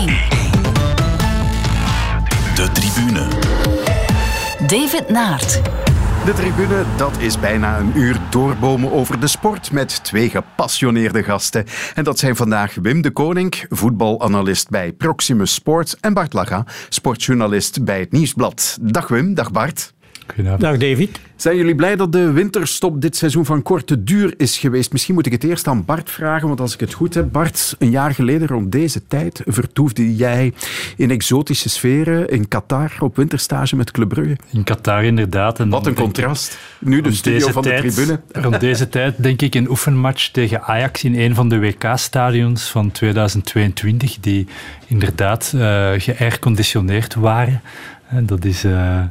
1. De tribune. David Naert. De tribune, dat is bijna een uur doorbomen over de sport met twee gepassioneerde gasten. En dat zijn vandaag Wim de Koning, voetbalanalist bij Proximus Sport, en Bart Laga, sportjournalist bij het Nieuwsblad. Dag Wim, dag Bart. Dag David. Zijn jullie blij dat de winterstop dit seizoen van korte duur is geweest? Misschien moet ik het eerst aan Bart vragen, want als ik het goed heb, Bart, een jaar geleden rond deze tijd vertoefde jij in exotische sferen in Qatar op winterstage met Club Brugge. In Qatar inderdaad. En Wat een contrast. Nu de studio van tijd, de tribune. Rond deze tijd denk ik een oefenmatch tegen Ajax in een van de WK-stadions van 2022, die inderdaad uh, geairconditioneerd waren. En dat is... Uh,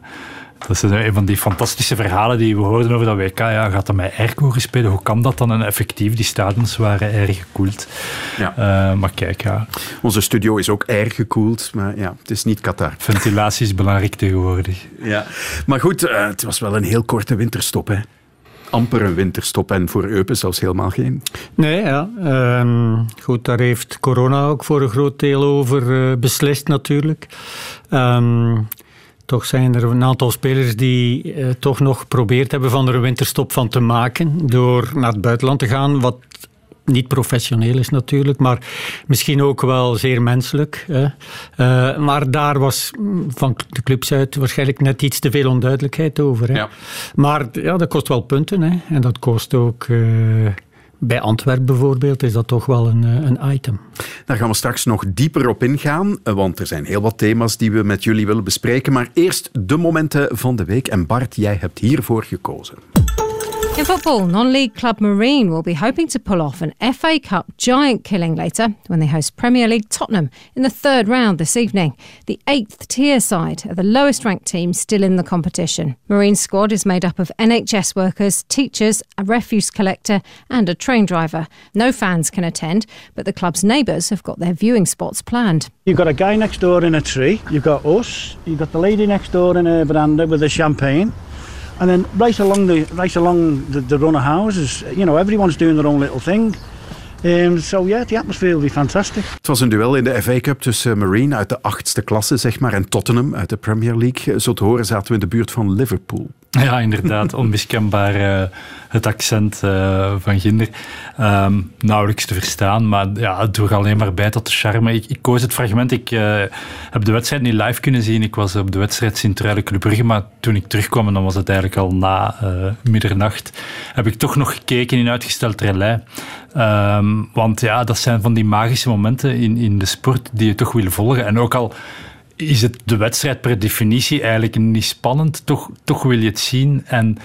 dat is een van die fantastische verhalen die we hoorden over dat WK. Ja, gaat dat met airco gespeeld? Hoe kan dat dan? En effectief, die stadions waren erg gekoeld. Ja. Uh, maar kijk, ja. Onze studio is ook erg gekoeld, maar ja, het is niet Qatar. Ventilatie is belangrijk tegenwoordig. Ja, maar goed, uh, het was wel een heel korte winterstop, hè? amper een winterstop en voor Eupen zelfs helemaal geen. Nee, ja. Um, goed, daar heeft corona ook voor een groot deel over uh, beslist natuurlijk. Um, toch zijn er een aantal spelers die eh, toch nog geprobeerd hebben van er een winterstop van te maken. Door naar het buitenland te gaan, wat niet professioneel is natuurlijk, maar misschien ook wel zeer menselijk. Hè. Uh, maar daar was van de clubs uit waarschijnlijk net iets te veel onduidelijkheid over. Hè. Ja. Maar ja, dat kost wel punten hè. en dat kost ook... Uh, bij Antwerpen bijvoorbeeld is dat toch wel een, eh, een item. Daar gaan we straks nog dieper op ingaan, eh, want er zijn heel wat thema's die we met jullie willen bespreken. Maar eerst de momenten van de week. En Bart, jij hebt hiervoor gekozen. In football, non league club Marine will be hoping to pull off an FA Cup giant killing later when they host Premier League Tottenham in the third round this evening. The eighth tier side are the lowest ranked team still in the competition. Marine's squad is made up of NHS workers, teachers, a refuse collector, and a train driver. No fans can attend, but the club's neighbours have got their viewing spots planned. You've got a guy next door in a tree, you've got us, you've got the lady next door in a veranda with a champagne. And then right along the right along the, the run of houses, you know, everyone's doing their own little thing. Um, so yeah, the atmosphere will be fantastic. Het was een duel in de FA Cup tussen Marine uit de achtste klasse, zeg maar, en Tottenham uit de Premier League. Zo te horen zaten we in de buurt van Liverpool. Ja, inderdaad. Onmiskenbaar uh, het accent uh, van Ginder. Um, nauwelijks te verstaan, maar ja, het droeg alleen maar bij tot de charme. Ik, ik koos het fragment. Ik uh, heb de wedstrijd niet live kunnen zien. Ik was op de wedstrijd Sint-Truiden Club Brugge, maar toen ik terugkwam, en dan was het eigenlijk al na middernacht, heb ik toch nog gekeken in uitgesteld relais. Um, want ja, dat zijn van die magische momenten in, in de sport die je toch wil volgen. En ook al is het de wedstrijd per definitie eigenlijk niet spannend. Toch, toch wil je het zien. En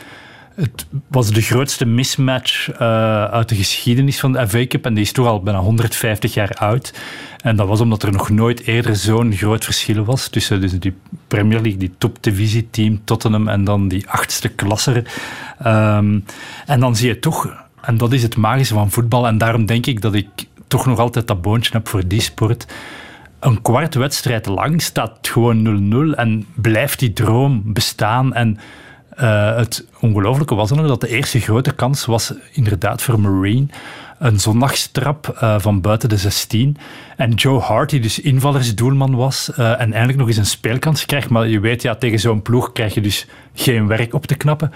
het was de grootste mismatch uh, uit de geschiedenis van de FA Cup. En die is toch al bijna 150 jaar oud. En dat was omdat er nog nooit eerder zo'n groot verschil was tussen dus die Premier League, die topdivisie-team Tottenham en dan die achtste klasser. Um, en dan zie je toch, en dat is het magische van voetbal. En daarom denk ik dat ik toch nog altijd dat boontje heb voor die sport een kwart wedstrijd lang staat gewoon 0-0 en blijft die droom bestaan. En uh, het ongelooflijke was dan dat de eerste grote kans was inderdaad voor Marine. Een zondagstrap uh, van buiten de 16. En Joe Hart, die dus invallersdoelman was uh, en eindelijk nog eens een speelkans krijgt. Maar je weet, ja, tegen zo'n ploeg krijg je dus geen werk op te knappen.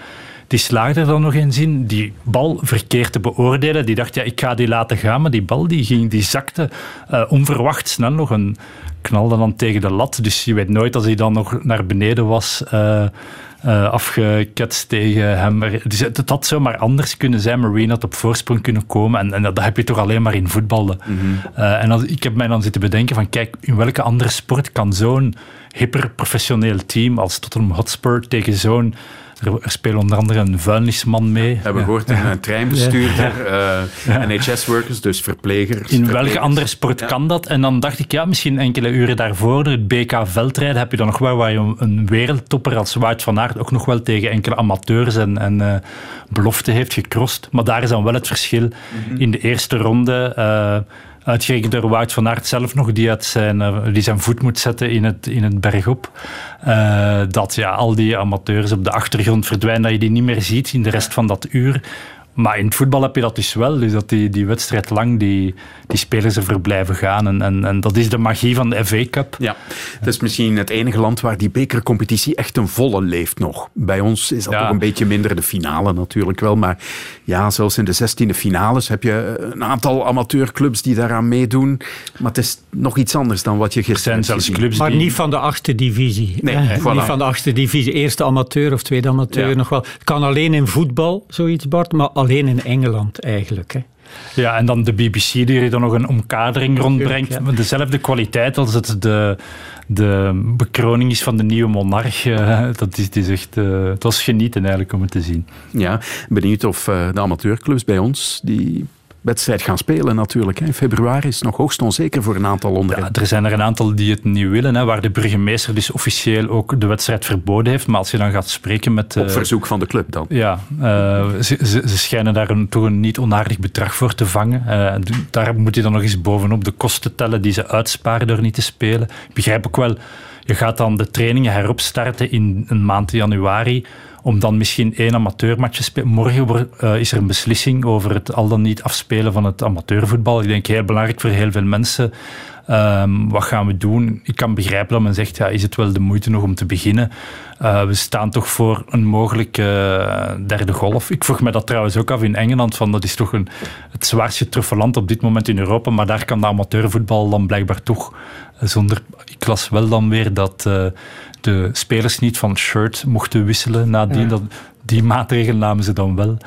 Die slaagde er dan nog eens in, die bal verkeerd te beoordelen. Die dacht, ja, ik ga die laten gaan, maar die bal die ging, die zakte uh, onverwacht snel nog een knalde dan tegen de lat. Dus je weet nooit als hij dan nog naar beneden was... Uh, uh, afgeketst tegen hem. Dus het had zomaar anders kunnen zijn. Marine had op voorsprong kunnen komen. En, en dat heb je toch alleen maar in voetballen. Mm -hmm. uh, en als, ik heb mij dan zitten bedenken van... Kijk, in welke andere sport kan zo'n hyperprofessioneel team als Tottenham Hotspur tegen zo'n er, spelen onder andere een vuilnisman mee. We hebben gehoord, een, een treinbestuurder, uh, NHS-workers, dus verplegers. In welke andere sport kan dat? En dan dacht ik, ja, misschien enkele uren daarvoor, het BK veldrijden, heb je dan nog wel waar je een wereldtopper als Wout van Aert ook nog wel tegen enkele amateurs en, en uh, belofte heeft gecrossed. Maar daar is dan wel het verschil. Mm -hmm. In de eerste ronde... Uh, Uitgerekend door Wout van Aert zelf nog, die, uit zijn, uh, die zijn voet moet zetten in het, in het bergop. Uh, dat ja, al die amateurs op de achtergrond verdwijnen, dat je die niet meer ziet in de rest van dat uur. Maar in het voetbal heb je dat dus wel. Dus dat die, die wedstrijd lang die, die spelers er blijven gaan. En, en, en dat is de magie van de FA Cup. Ja, het is misschien het enige land waar die bekercompetitie echt een volle leeft nog. Bij ons is dat Ja. toch een beetje minder. De finale natuurlijk wel. Maar ja, zelfs in de zestiende finales heb je een aantal amateurclubs die daaraan meedoen. Maar het is nog iets anders dan wat je Er gisteren hebt zelfs clubs Maar die... niet van de achtste divisie. Nee, Eh, voilà. Niet van de achtste divisie. Eerste amateur of tweede amateur Ja. nog wel. Het kan alleen in voetbal, zoiets Bart, maar alleen in Engeland eigenlijk. Hè. Ja, en dan de BBC die er dan nog een omkadering rondbrengt. ja. Met dezelfde kwaliteit als het de, de bekroning is van de nieuwe monarch. eh, dat is, het is echt... eh, het was genieten eigenlijk om het te zien. Ja, benieuwd of eh, de amateurclubs bij ons die wedstrijd gaan spelen natuurlijk. In februari is het nog hoogst onzeker voor een aantal onderen. Ja, er zijn er een aantal die het niet willen, hè, waar de burgemeester dus officieel ook de wedstrijd verboden heeft. Maar als je dan gaat spreken met... Op eh, verzoek van de club dan. Ja, eh, ze, ze, ze schijnen daar een, toch een niet onaardig bedrag voor te vangen. Eh, daar moet je dan nog eens bovenop de kosten tellen die ze uitsparen door niet te spelen. Ik begrijp ook wel, je gaat dan de trainingen heropstarten in een maand januari om dan misschien één amateurmatch te spelen. Morgen eh, is er een beslissing over het al dan niet afspelen van het amateurvoetbal. Ik denk heel belangrijk voor heel veel mensen. Ehm, wat gaan we doen? Ik kan begrijpen dat men zegt, ja, is het wel de moeite nog om te beginnen? Eh, we staan toch voor een mogelijke eh, derde golf. Ik vroeg me dat trouwens ook af in Engeland, van dat is toch een, het zwaarst getroffen land op dit moment in Europa, maar daar kan de amateurvoetbal dan blijkbaar toch zonder... Ik las wel dan weer dat eh, de spelers niet van shirt mochten wisselen nadien. Dat, die maatregel namen ze dan wel.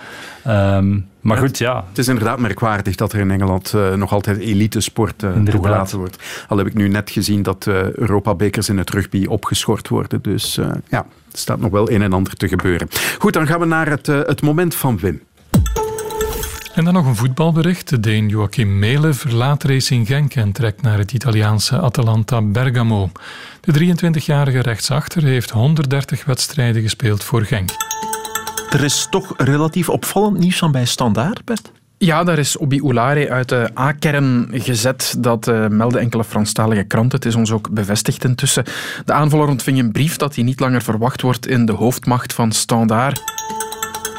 Ehm, maar goed, ja. Het is inderdaad merkwaardig dat er in Engeland eh, nog altijd elitesport eh Inderdaad. toegelaten wordt. Al heb ik nu net gezien dat eh Europa-bekers in het rugby opgeschort worden. Dus eh, ja, er staat nog wel een en ander te gebeuren. Goed, dan gaan we naar het, eh, het moment van Wim. En dan nog een voetbalbericht. De Deen Joachim Mele verlaat Racing Genk en trekt naar het Italiaanse Atalanta Bergamo. De 23-jarige rechtsachter heeft 130 wedstrijden gespeeld voor Genk. Er is toch relatief opvallend nieuws van bij Standaard, Bert. Ja, daar is Obi Oulare uit de A-kern gezet. Dat eh, melden enkele Franstalige kranten. Het is ons ook bevestigd intussen. De aanvaller ontving een brief dat hij niet langer verwacht wordt in de hoofdmacht van Standaard.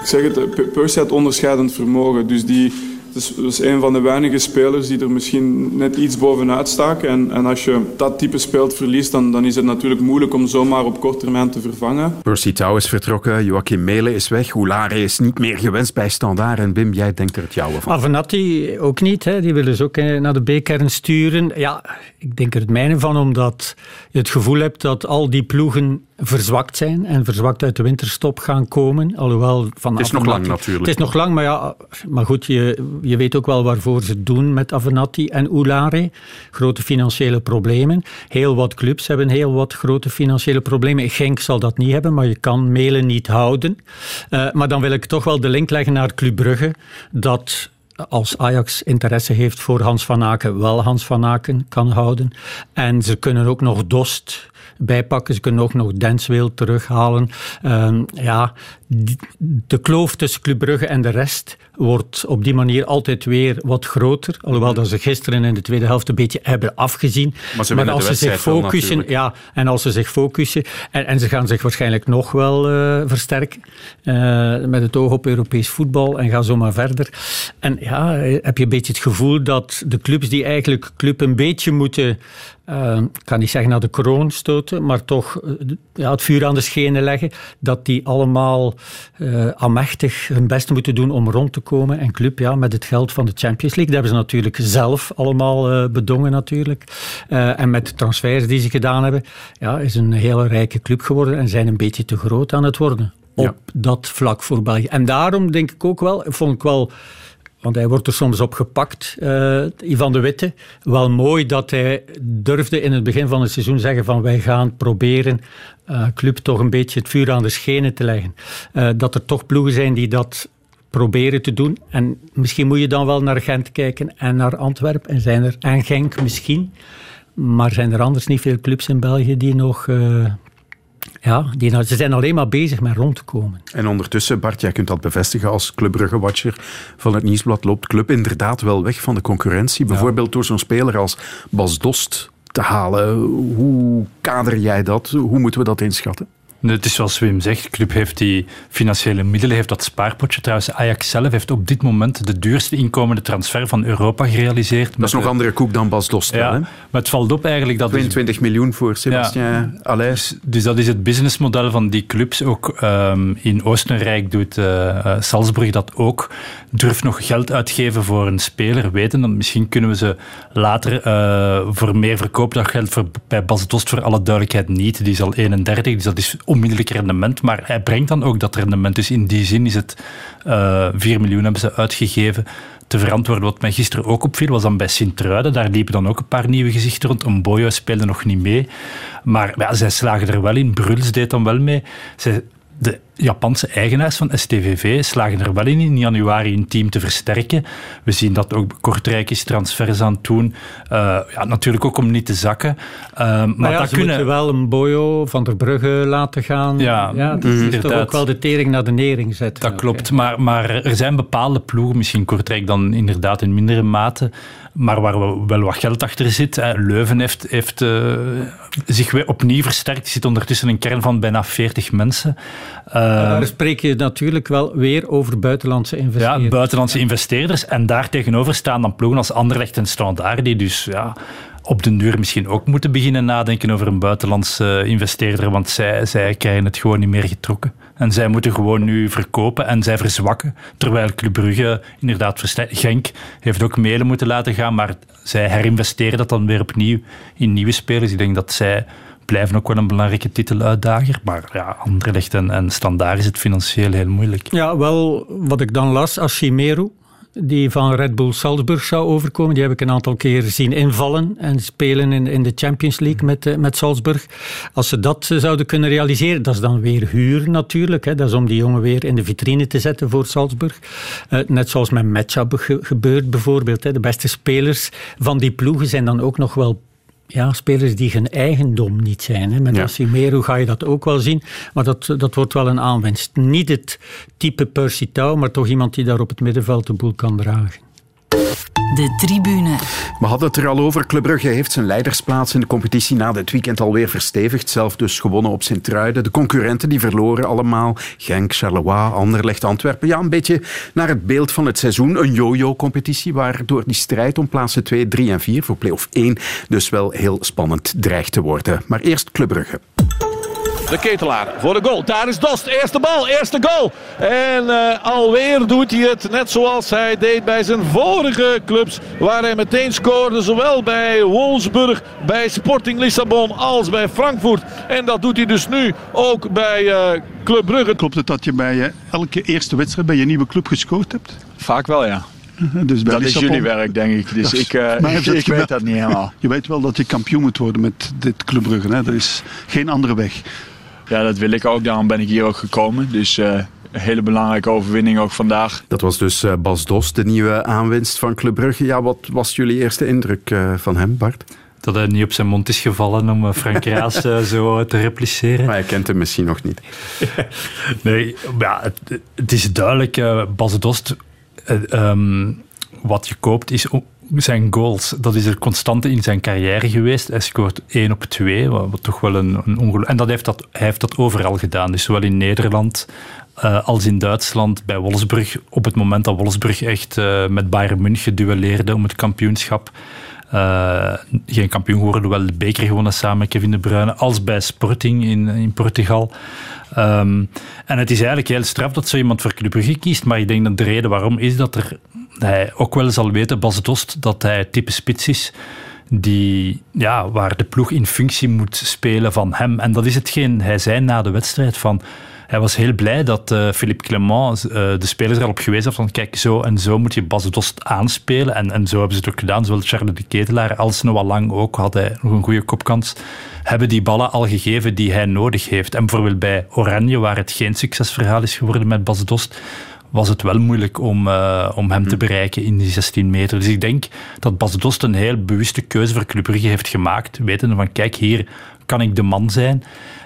Ik zeg het, P- Percy had onderscheidend vermogen. Dus die is, dat is een van de weinige spelers die er misschien net iets bovenuit staken. En, en als je dat type speelt verliest, dan, dan is het natuurlijk moeilijk om zomaar op korte termijn te vervangen. Percy Tau is vertrokken, Joachim Mele is weg, Oulare is niet meer gewenst bij Standaard. En Wim, jij denkt er het jouwe van. Avenatti ook niet. Hè. Die willen ze ook eh, naar de B-kern sturen. Ja, ik denk er het mijne van, omdat je het gevoel hebt dat al die ploegen verzwakt zijn en verzwakt uit de winterstop gaan komen. Alhoewel van Het is nog lang natuurlijk. Het is nog lang, maar ja, maar goed, je, je weet ook wel waarvoor ze doen met Avenatti en Oulare. Grote financiële problemen. Heel wat clubs hebben heel wat grote financiële problemen. Genk zal dat niet hebben, maar je kan Melen niet houden. Eh, maar dan wil ik toch wel de link leggen naar Club Brugge, dat als Ajax interesse heeft voor Hans van Aken, wel Hans van Aken kan houden. En ze kunnen ook nog Dost bijpakken. Ze kunnen ook nog Densweel terughalen. Ehm, ja, de kloof tussen Club Brugge en de rest wordt op die manier altijd weer wat groter. Alhoewel dat ze gisteren in de tweede helft een beetje hebben afgezien. Maar ze als ze zich wel focussen, ja, en als ze zich focussen, en, en ze gaan zich waarschijnlijk nog wel eh, versterken, eh, met het oog op Europees voetbal en gaan zo maar verder. En ja, eh, heb je een beetje het gevoel dat de clubs die eigenlijk club een beetje moeten, ik kan niet zeggen naar de kroon stoten, maar toch eh, ja, het vuur aan de schenen leggen, dat die allemaal eh amechtig hun best moeten doen om rond te komen. En club, ja, met het geld van de Champions League, dat hebben ze natuurlijk zelf allemaal bedongen natuurlijk. En met de transfers die ze gedaan hebben, ja, is een hele rijke club geworden en zijn een beetje te groot aan het worden. Op Ja. dat vlak voor België. En daarom denk ik ook wel, vond ik wel want hij wordt er soms op gepakt, eh Ivan de Witte. Wel mooi dat hij durfde in het begin van het seizoen zeggen van wij gaan proberen eh, club toch een beetje het vuur aan de schenen te leggen. Eh, dat er toch ploegen zijn die dat proberen te doen. En misschien moet je dan wel naar Gent kijken en naar Antwerpen. En zijn er en Genk misschien. Maar zijn er anders niet veel clubs in België die nog... ja, die, ze zijn alleen maar bezig met rond te komen. En ondertussen, Bart, jij kunt dat bevestigen als Club Brugge-watcher van het Nieuwsblad, loopt Club inderdaad wel weg van de concurrentie. Bijvoorbeeld door zo'n speler als Bas Dost te halen. Hoe kader jij dat? Hoe moeten we dat inschatten? Het is zoals Wim zegt, de club heeft die financiële middelen, heeft dat spaarpotje. Trouwens, Ajax zelf heeft op dit moment de duurste inkomende transfer van Europa gerealiseerd. Dat is nog andere koek dan Bas Dost. Ja, hè? maar het valt op eigenlijk dat... 22 miljoen voor Sebastien ja. Dus, dus, dat is het businessmodel van die clubs. Ook um, in Oostenrijk doet uh, uh, Salzburg dat ook. Durft nog geld uitgeven voor een speler, weten dat misschien kunnen we ze later uh, voor meer verkopen. Dat geldt voor, bij Bas Dost voor alle duidelijkheid niet. Die is al 31, dus dat is onmiddellijk rendement. Maar hij brengt dan ook dat rendement. Dus in die zin is het uh, 4 miljoen hebben ze uitgegeven te verantwoorden. Wat mij gisteren ook opviel, was dan bij Sint-Truiden. Daar liepen dan ook een paar nieuwe gezichten rond. Een Boyo speelde nog niet mee. Maar ja, zij slagen er wel in. Bruls deed dan wel mee. Zij, de Japanse eigenaars van STVV slagen er wel in in januari een team te versterken. We zien dat ook Kortrijk is transfers aan het doen. Uh, ja, natuurlijk ook om niet te zakken. Uh, maar, maar ja, dat ze kunnen... wel een Boyo van der Brugge laten gaan. Ja, ja dat is toch ook wel de tering naar de nering zetten. Dat klopt, maar, maar er zijn bepaalde ploegen, misschien Kortrijk dan inderdaad in mindere mate, maar waar wel wat geld achter zit. Leuven heeft, heeft uh, zich weer opnieuw versterkt. Er zit ondertussen een kern van bijna 40 mensen. Uh, daar spreek je natuurlijk wel weer over buitenlandse investeerders. Ja, buitenlandse investeerders. En daar tegenover staan dan ploegen als Anderlecht en Standaard, die dus ja, op den duur misschien ook moeten beginnen nadenken over een buitenlandse investeerder, want zij, zij krijgen het gewoon niet meer getrokken. En zij moeten gewoon nu verkopen en zij verzwakken. Terwijl Club Brugge inderdaad versterkt. Genk heeft ook mailen moeten laten gaan, maar zij herinvesteren dat dan weer opnieuw in nieuwe spelers. Ik denk dat zij blijven ook wel een belangrijke titeluitdager. Maar ja, Anderlecht en, en Standaard is het financieel heel moeilijk. Ja, wel wat ik dan las, Ashimeru, die van Red Bull Salzburg zou overkomen. Die heb ik een aantal keer zien invallen en spelen in, in de Champions League met, uh, met Salzburg. Als ze dat uh, zouden kunnen realiseren, dat is dan weer huur natuurlijk. Hè. Dat is om die jongen weer in de vitrine te zetten voor Salzburg. Uh, net zoals met Matchup ge gebeurt bijvoorbeeld. Hè. De beste spelers van die ploegen zijn dan ook nog wel ja, spelers die hun eigendom niet zijn. Hè. Met ja. Ga je dat ook wel zien. Maar dat, dat wordt wel een aanwinst. Niet het type Percy Tau, maar toch iemand die daar op het middenveld de boel kan dragen. De tribune. We hadden het er al over. Club Brugge heeft zijn leidersplaats in de competitie na dit weekend alweer verstevigd. Zelf dus gewonnen op Sint-Truiden. De concurrenten die verloren allemaal. Genk, Charleroi, Anderlecht, Antwerpen. Ja, een beetje naar het beeld van het seizoen. Een yo-yo-competitie waardoor die strijd om plaatsen 2, 3 en 4 voor play-off 1 dus wel heel spannend dreigt te worden. Maar eerst Club Brugge. De ketelaar voor de goal. Daar is Dost. Eerste bal, eerste goal. En uh, alweer doet hij het net zoals hij deed bij zijn vorige clubs. Waar hij meteen scoorde. Zowel bij Wolfsburg, bij Sporting Lissabon als bij Frankfurt. En dat doet hij dus nu ook bij uh, Club Brugge. Klopt het dat je bij uh, elke eerste wedstrijd bij je nieuwe club gescoord hebt? Vaak wel, ja. Dus dat Lissabon, is jullie werk, denk ik. Dus ik, uh, ik, ik weet dat niet helemaal. Je weet wel dat je kampioen moet worden met dit Club Brugge. Hè? Er is geen andere weg. Ja, dat wil ik ook. Daarom ben ik hier ook gekomen. Dus uh, een hele belangrijke overwinning ook vandaag. Dat was dus uh, Bas Dos, de nieuwe aanwinst van Club Brugge. Ja, wat was jullie eerste indruk uh, van hem, Bart? Dat hij niet op zijn mond is gevallen om Frank Raas zo te repliceren. Maar hij kent hem misschien nog niet. nee, ja, het, het is duidelijk. Bas Dost, um, wat je koopt is zijn goals, dat is er constante in zijn carrière geweest. Hij scoort 1 op 2, wat, toch wel een, een ongeluk. En dat heeft dat, hij heeft dat overal gedaan. Dus zowel in Nederland uh, als in Duitsland, bij Wolfsburg. Op het moment dat Wolfsburg echt uh, met Bayern München duelleerde om het kampioenschap. Uh, geen kampioen geworden, wel de beker gewonnen samen met Kevin De Bruyne, als bij Sporting in, in Portugal. Um, en het is eigenlijk heel straf dat zo iemand voor Club Brugge kiest, maar ik denk dat de reden waarom is dat er, hij ook wel zal weten, Bas Dost, dat hij type spits is die, ja, waar de ploeg in functie moet spelen van hem. En dat is hetgeen hij zei na de wedstrijd van... Hij was heel blij dat uh, Philippe Clement uh, de spelers er al op gewezen had van kijk, zo en zo moet je Bas Dost aanspelen. En, en zo hebben ze het ook gedaan. Zowel Charles de Ketelaar als Noah Lang ook had hij nog een goede kopkans. Hebben die ballen al gegeven die hij nodig heeft. En bijvoorbeeld bij Oranje, waar het geen succesverhaal is geworden met Bas Dost, was het wel moeilijk om, uh, om hem te bereiken in die 16 meter. Dus ik denk dat Bas Dost een heel bewuste keuze voor Club Brugge heeft gemaakt. Wetende van, kijk, hier kan ik de man zijn.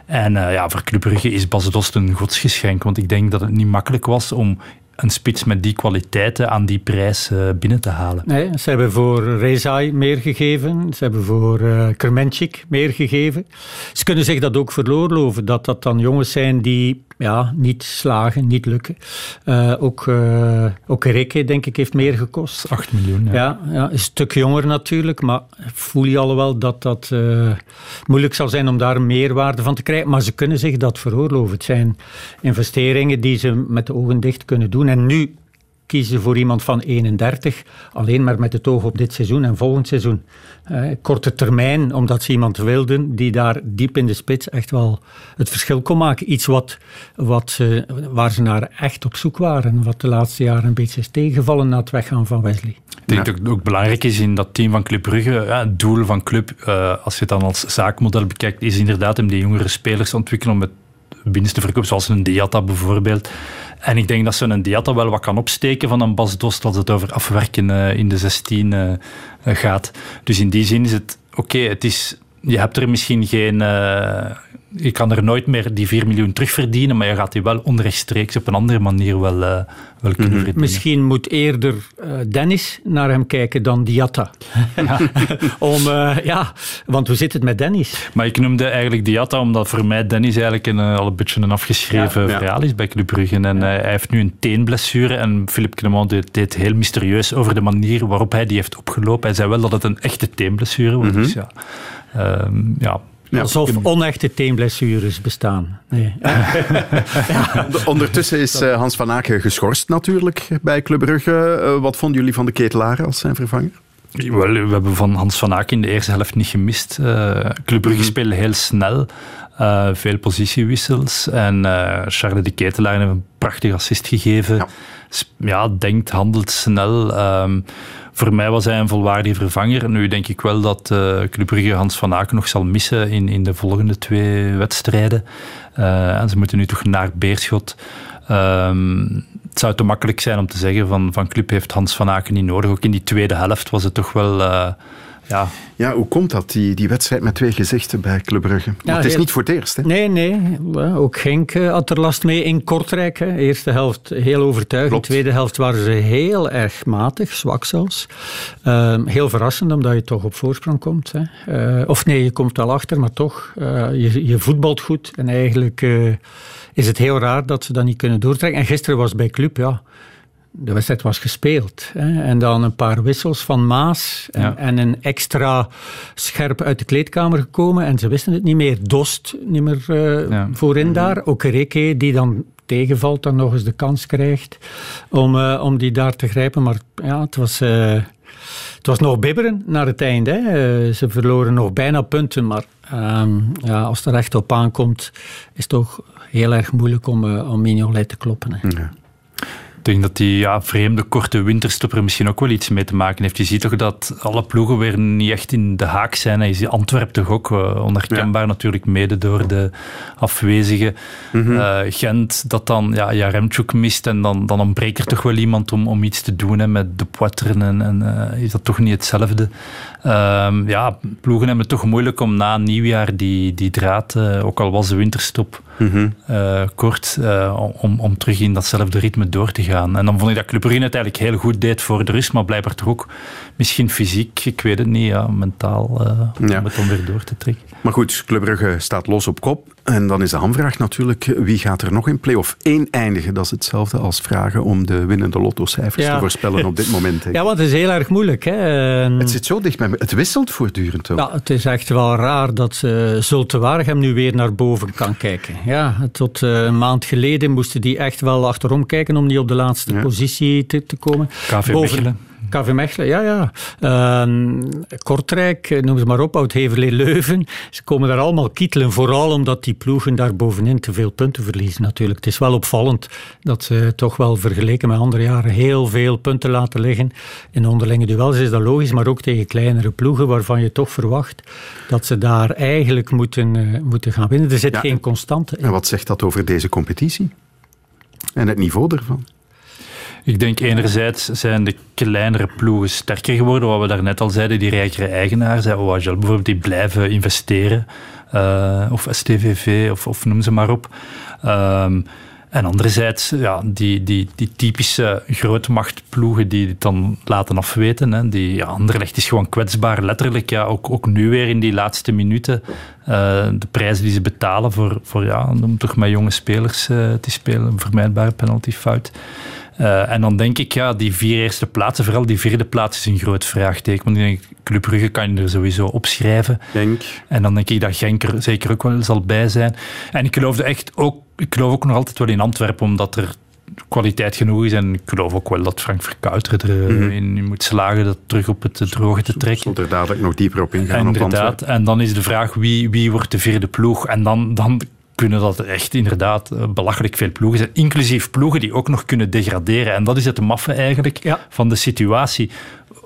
En uh, ja, voor Club is Bas Dost een godsgeschenk. Want ik denk dat het niet makkelijk was om een spits met die kwaliteiten aan die prijs uh, binnen te halen. Nee, ze hebben voor Rezai meer gegeven. Ze hebben voor uh, Kermenchik meer gegeven. Ze kunnen zich dat ook veroorloven. Dat dat dan jongens zijn die ja, niet slagen, niet lukken. Uh, ook, uh, ook Reke, denk ik, heeft meer gekost. 8 miljoen, ja. ja. Ja, een stuk jonger natuurlijk, maar voel je al wel dat dat uh, moeilijk zal zijn om daar een meerwaarde van te krijgen. Maar ze kunnen zich dat veroorloven. Het zijn investeringen die ze met de ogen dicht kunnen doen. En nu kiezen voor iemand van 31, alleen maar met het oog op dit seizoen en volgend seizoen. Uh, korte termijn, omdat ze iemand wilden die daar diep in de spits echt wel het verschil kon maken. Iets wat, wat, waar ze naar echt op zoek waren, wat de laatste jaren een beetje is tegengevallen na het weggaan van Wesley. Ik denk dat het ook belangrijk is in dat team van Club Brugge. Ja, het doel van Club, uh, als je het dan als zaakmodel bekijkt, is inderdaad om die jongere spelers te ontwikkelen om het binnenste verkoop, zoals een Diatta bijvoorbeeld. En ik denk dat ze een Diatta wel wat kan opsteken van een Bas Dost als het over afwerken uh, in de 16 uh, gaat. Dus in die zin is het oké, het is je hebt er misschien geen. Uh, je kan er nooit meer die 4 miljoen terugverdienen, maar je gaat die wel onrechtstreeks op een andere manier wel, uh, wel kunnen mm -hmm. verdienen. Misschien moet eerder uh, Dennis naar hem kijken dan Diatta. ja. Om, ja, want hoe zit het met Dennis? Maar ik noemde eigenlijk Diatta omdat voor mij Dennis eigenlijk een, al een beetje een afgeschreven ja, ja. verhaal is bij Club Brugge. En hij heeft nu een teenblessure en Philippe Clement deed, deed, heel mysterieus over de manier waarop hij die heeft opgelopen. Hij zei wel dat het een echte teenblessure was. Mm -hmm. dus ja. Um, ja. Ja, Alsof onechte teenblessures bestaan. Nee. ja. Ondertussen is uh, Hans van Aken geschorst natuurlijk bij Club Brugge. Uh, wat vonden jullie van de ketelaar als zijn vervanger? Wel, we hebben van Hans van Aken in de eerste helft niet gemist. Uh, Club Brugge mm -hmm. speelde heel snel. veel positiewissels. En Charles de Ketelaar heeft een prachtig assist gegeven. Ja, ja denkt, handelt snel. Um, voor mij was hij een volwaardige vervanger. Nu denk ik wel dat uh, Club Brugge Hans van Aken nog zal missen in, in de volgende twee wedstrijden. Uh, en ze moeten nu toch naar Beerschot. Um, het zou te makkelijk zijn om te zeggen van, van Club heeft Hans van Aken niet nodig. Ook in die tweede helft was het toch wel... Uh, ja. ja, hoe komt dat, die, die wedstrijd met twee gezichten bij Club Brugge? Ja, het is heel... niet voor het eerst. Hè? Nee, nee. Ook Genk had er last mee in Kortrijk. Hè. Eerste helft heel overtuigend. Klopt. Tweede helft waren ze heel erg matig, zwak zelfs. Uh, heel verrassend, omdat je toch op voorsprong komt. Hè. Uh, of nee, je komt wel achter, maar toch. Uh, je, je voetbalt goed. En eigenlijk is het heel raar dat ze dat niet kunnen doortrekken. En gisteren was bij Club, ja de wedstrijd was gespeeld. Hè. En dan een paar wissels van Maas en, ja. en, een extra scherp uit de kleedkamer gekomen. En ze wisten het niet meer. Dost niet meer uh, ja. voorin daar. Ook Reke, die dan tegenvalt, dan nog eens de kans krijgt om, uh, om die daar te grijpen. Maar ja, het was... Uh, het was nog bibberen naar het einde. Hè. Ze verloren nog bijna punten, maar um, ja, als het er echt op aankomt, is het toch heel erg moeilijk om, uh, om Mignolet te kloppen. Hè. Ja. Denk dat die ja, vreemde korte winterstop er misschien ook wel iets mee te maken heeft. Je ziet toch dat alle ploegen weer niet echt in de haak zijn. Je ziet Antwerpen toch ook uh, onherkenbaar ja. natuurlijk, mede door de afwezigen. Mm -hmm. uh, Gent dat dan ja, Jaremchuk mist en dan, dan ontbreekt er toch wel iemand om, om iets te doen hè, met de Poitren en, en uh, is dat toch niet hetzelfde. Um, ja, ploegen hebben het toch moeilijk om na nieuwjaar die, die draad, ook al was de winterstop mm -hmm. kort, om, om terug in datzelfde ritme door te gaan. En dan vond ik dat Club Brugge het eigenlijk heel goed deed voor de rust, maar blijkbaar toch ook misschien fysiek, ik weet het niet, ja, mentaal, uh, ja. om het dan weer door te trekken. Maar goed, Club Brugge staat los op kop. En dan is de hamvraag natuurlijk, wie gaat er nog in play-off 1 eindigen? Dat is hetzelfde als vragen om de winnende lottocijfers ja. te voorspellen op dit moment. Ja, want het is heel erg moeilijk. Hè. Het zit zo dicht bij me. Het wisselt voortdurend ook. Ja, het is echt wel raar dat uh, Zulte Waregem nu weer naar boven kan kijken. Ja, tot uh, een maand geleden moesten die echt wel achterom kijken om niet op de laatste ja. positie te, te komen. KV boven, Mechelen. KV Mechelen, ja, ja. Uh, Kortrijk, noem ze maar op, Oud-Heverlee, Leuven. Ze komen daar allemaal kietelen, vooral omdat die ploegen daar bovenin te veel punten verliezen natuurlijk. Het is wel opvallend dat ze toch wel vergeleken met andere jaren heel veel punten laten liggen. In onderlinge duels is dat logisch, maar ook tegen kleinere ploegen waarvan je toch verwacht dat ze daar eigenlijk moeten, uh, moeten gaan winnen. Er zit ja, geen constante in. En wat zegt dat over deze competitie? En het niveau ervan? Ik denk enerzijds zijn de kleinere ploegen sterker geworden, wat we daarnet al zeiden, die rijkere eigenaars, OHL bijvoorbeeld, die blijven investeren, uh, of STVV, of, of noem ze maar op. Um, En anderzijds, ja, die, die, die typische grootmachtploegen die het dan laten afweten. Hè, die, ja, Anderlecht is gewoon kwetsbaar, letterlijk. Ja, ook, ook nu weer in die laatste minuten. Uh, de prijzen die ze betalen voor, voor ja, om toch met jonge spelers uh, te spelen. Een vermijdbare penaltyfout. Uh, en dan denk ik, ja, die vier eerste plaatsen, vooral die vierde plaats is een groot vraagteken. Want ik denk, Club Brugge kan je er sowieso opschrijven. Denk. En dan denk ik dat Genk er zeker ook wel zal bij zijn. En ik geloofde echt ook, ik geloof ook nog altijd wel in Antwerpen, omdat er kwaliteit genoeg is. En ik geloof ook wel dat Frank Verkouter erin mm -hmm. moet slagen dat terug op het droge te trekken. Zal er dadelijk nog dieper op ingaan. Inderdaad. En dan is de vraag wie, wie wordt de vierde ploeg. En dan, dan kunnen dat echt inderdaad eh, belachelijk veel ploegen zijn. Inclusief ploegen die ook nog kunnen degraderen. En dat is het maffe eigenlijk ja. van de situatie.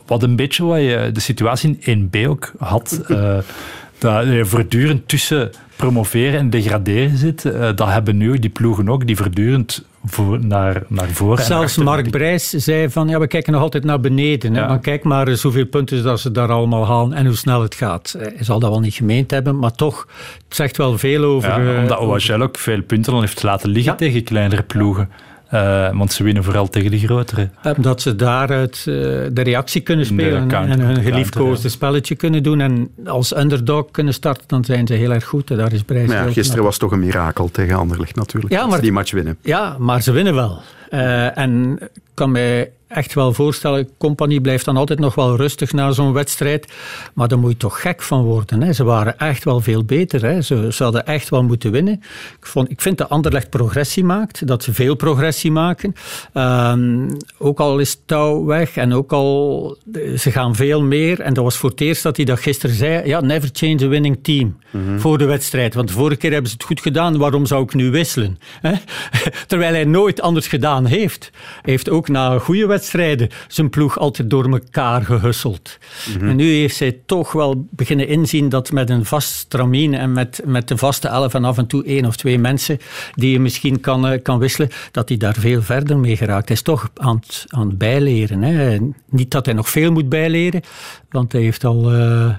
Wat een beetje wat je de situatie in 1B ook had. uh, dat je voortdurend tussen promoveren en degraderen zit. Uh, dat hebben nu die ploegen ook, die voortdurend voor, naar, naar voren. Zelfs en Mark Brijs zei van ja, we kijken nog altijd naar beneden. Ja. Maar kijk maar eens hoeveel punten dat ze daar allemaal halen en hoe snel het gaat. Hij zal dat wel niet gemeend hebben, maar toch, het zegt wel veel over. Ja, omdat OHL ook veel punten dan heeft laten liggen ja. tegen kleinere ploegen. Uh, want ze winnen vooral tegen de grotere. Dat ze daaruit uh, de reactie kunnen spelen en hun geliefkoosde spelletje kunnen doen. En als underdog kunnen starten, dan zijn ze heel erg goed. Daar is prijs. Ja, gisteren was toch een mirakel tegen Anderlecht natuurlijk. Ja, maar, ze die match winnen. Ja, maar ze winnen wel. Uh, en kan mij echt wel voorstellen, Compagnie blijft dan altijd nog wel rustig na zo'n wedstrijd. Maar daar moet je toch gek van worden. Hè. Ze waren echt wel veel beter. Hè. Ze, ze hadden echt wel moeten winnen. Ik, vond, ik vind dat Anderlecht progressie maakt. Dat ze veel progressie maken. Um, ook al is touw weg en ook al... Ze gaan veel meer. En dat was voor het eerst dat hij dat gisteren zei. Ja, never change a winning team. Mm-hmm. Voor de wedstrijd. Want de vorige keer hebben ze het goed gedaan. Waarom zou ik nu wisselen? Hè? Terwijl hij nooit anders gedaan heeft. Hij heeft ook na een goede wedstrijd wedstrijden zijn ploeg altijd door elkaar gehusseld. Mm-hmm. En nu heeft zij toch wel beginnen inzien dat met een vast stramien en met, met de vaste elf en af en toe één of twee mensen die je misschien kan, uh, kan wisselen, dat hij daar veel verder mee geraakt. Hij is toch aan het, aan het bijleren. Hè. Niet dat hij nog veel moet bijleren, want hij heeft al uh,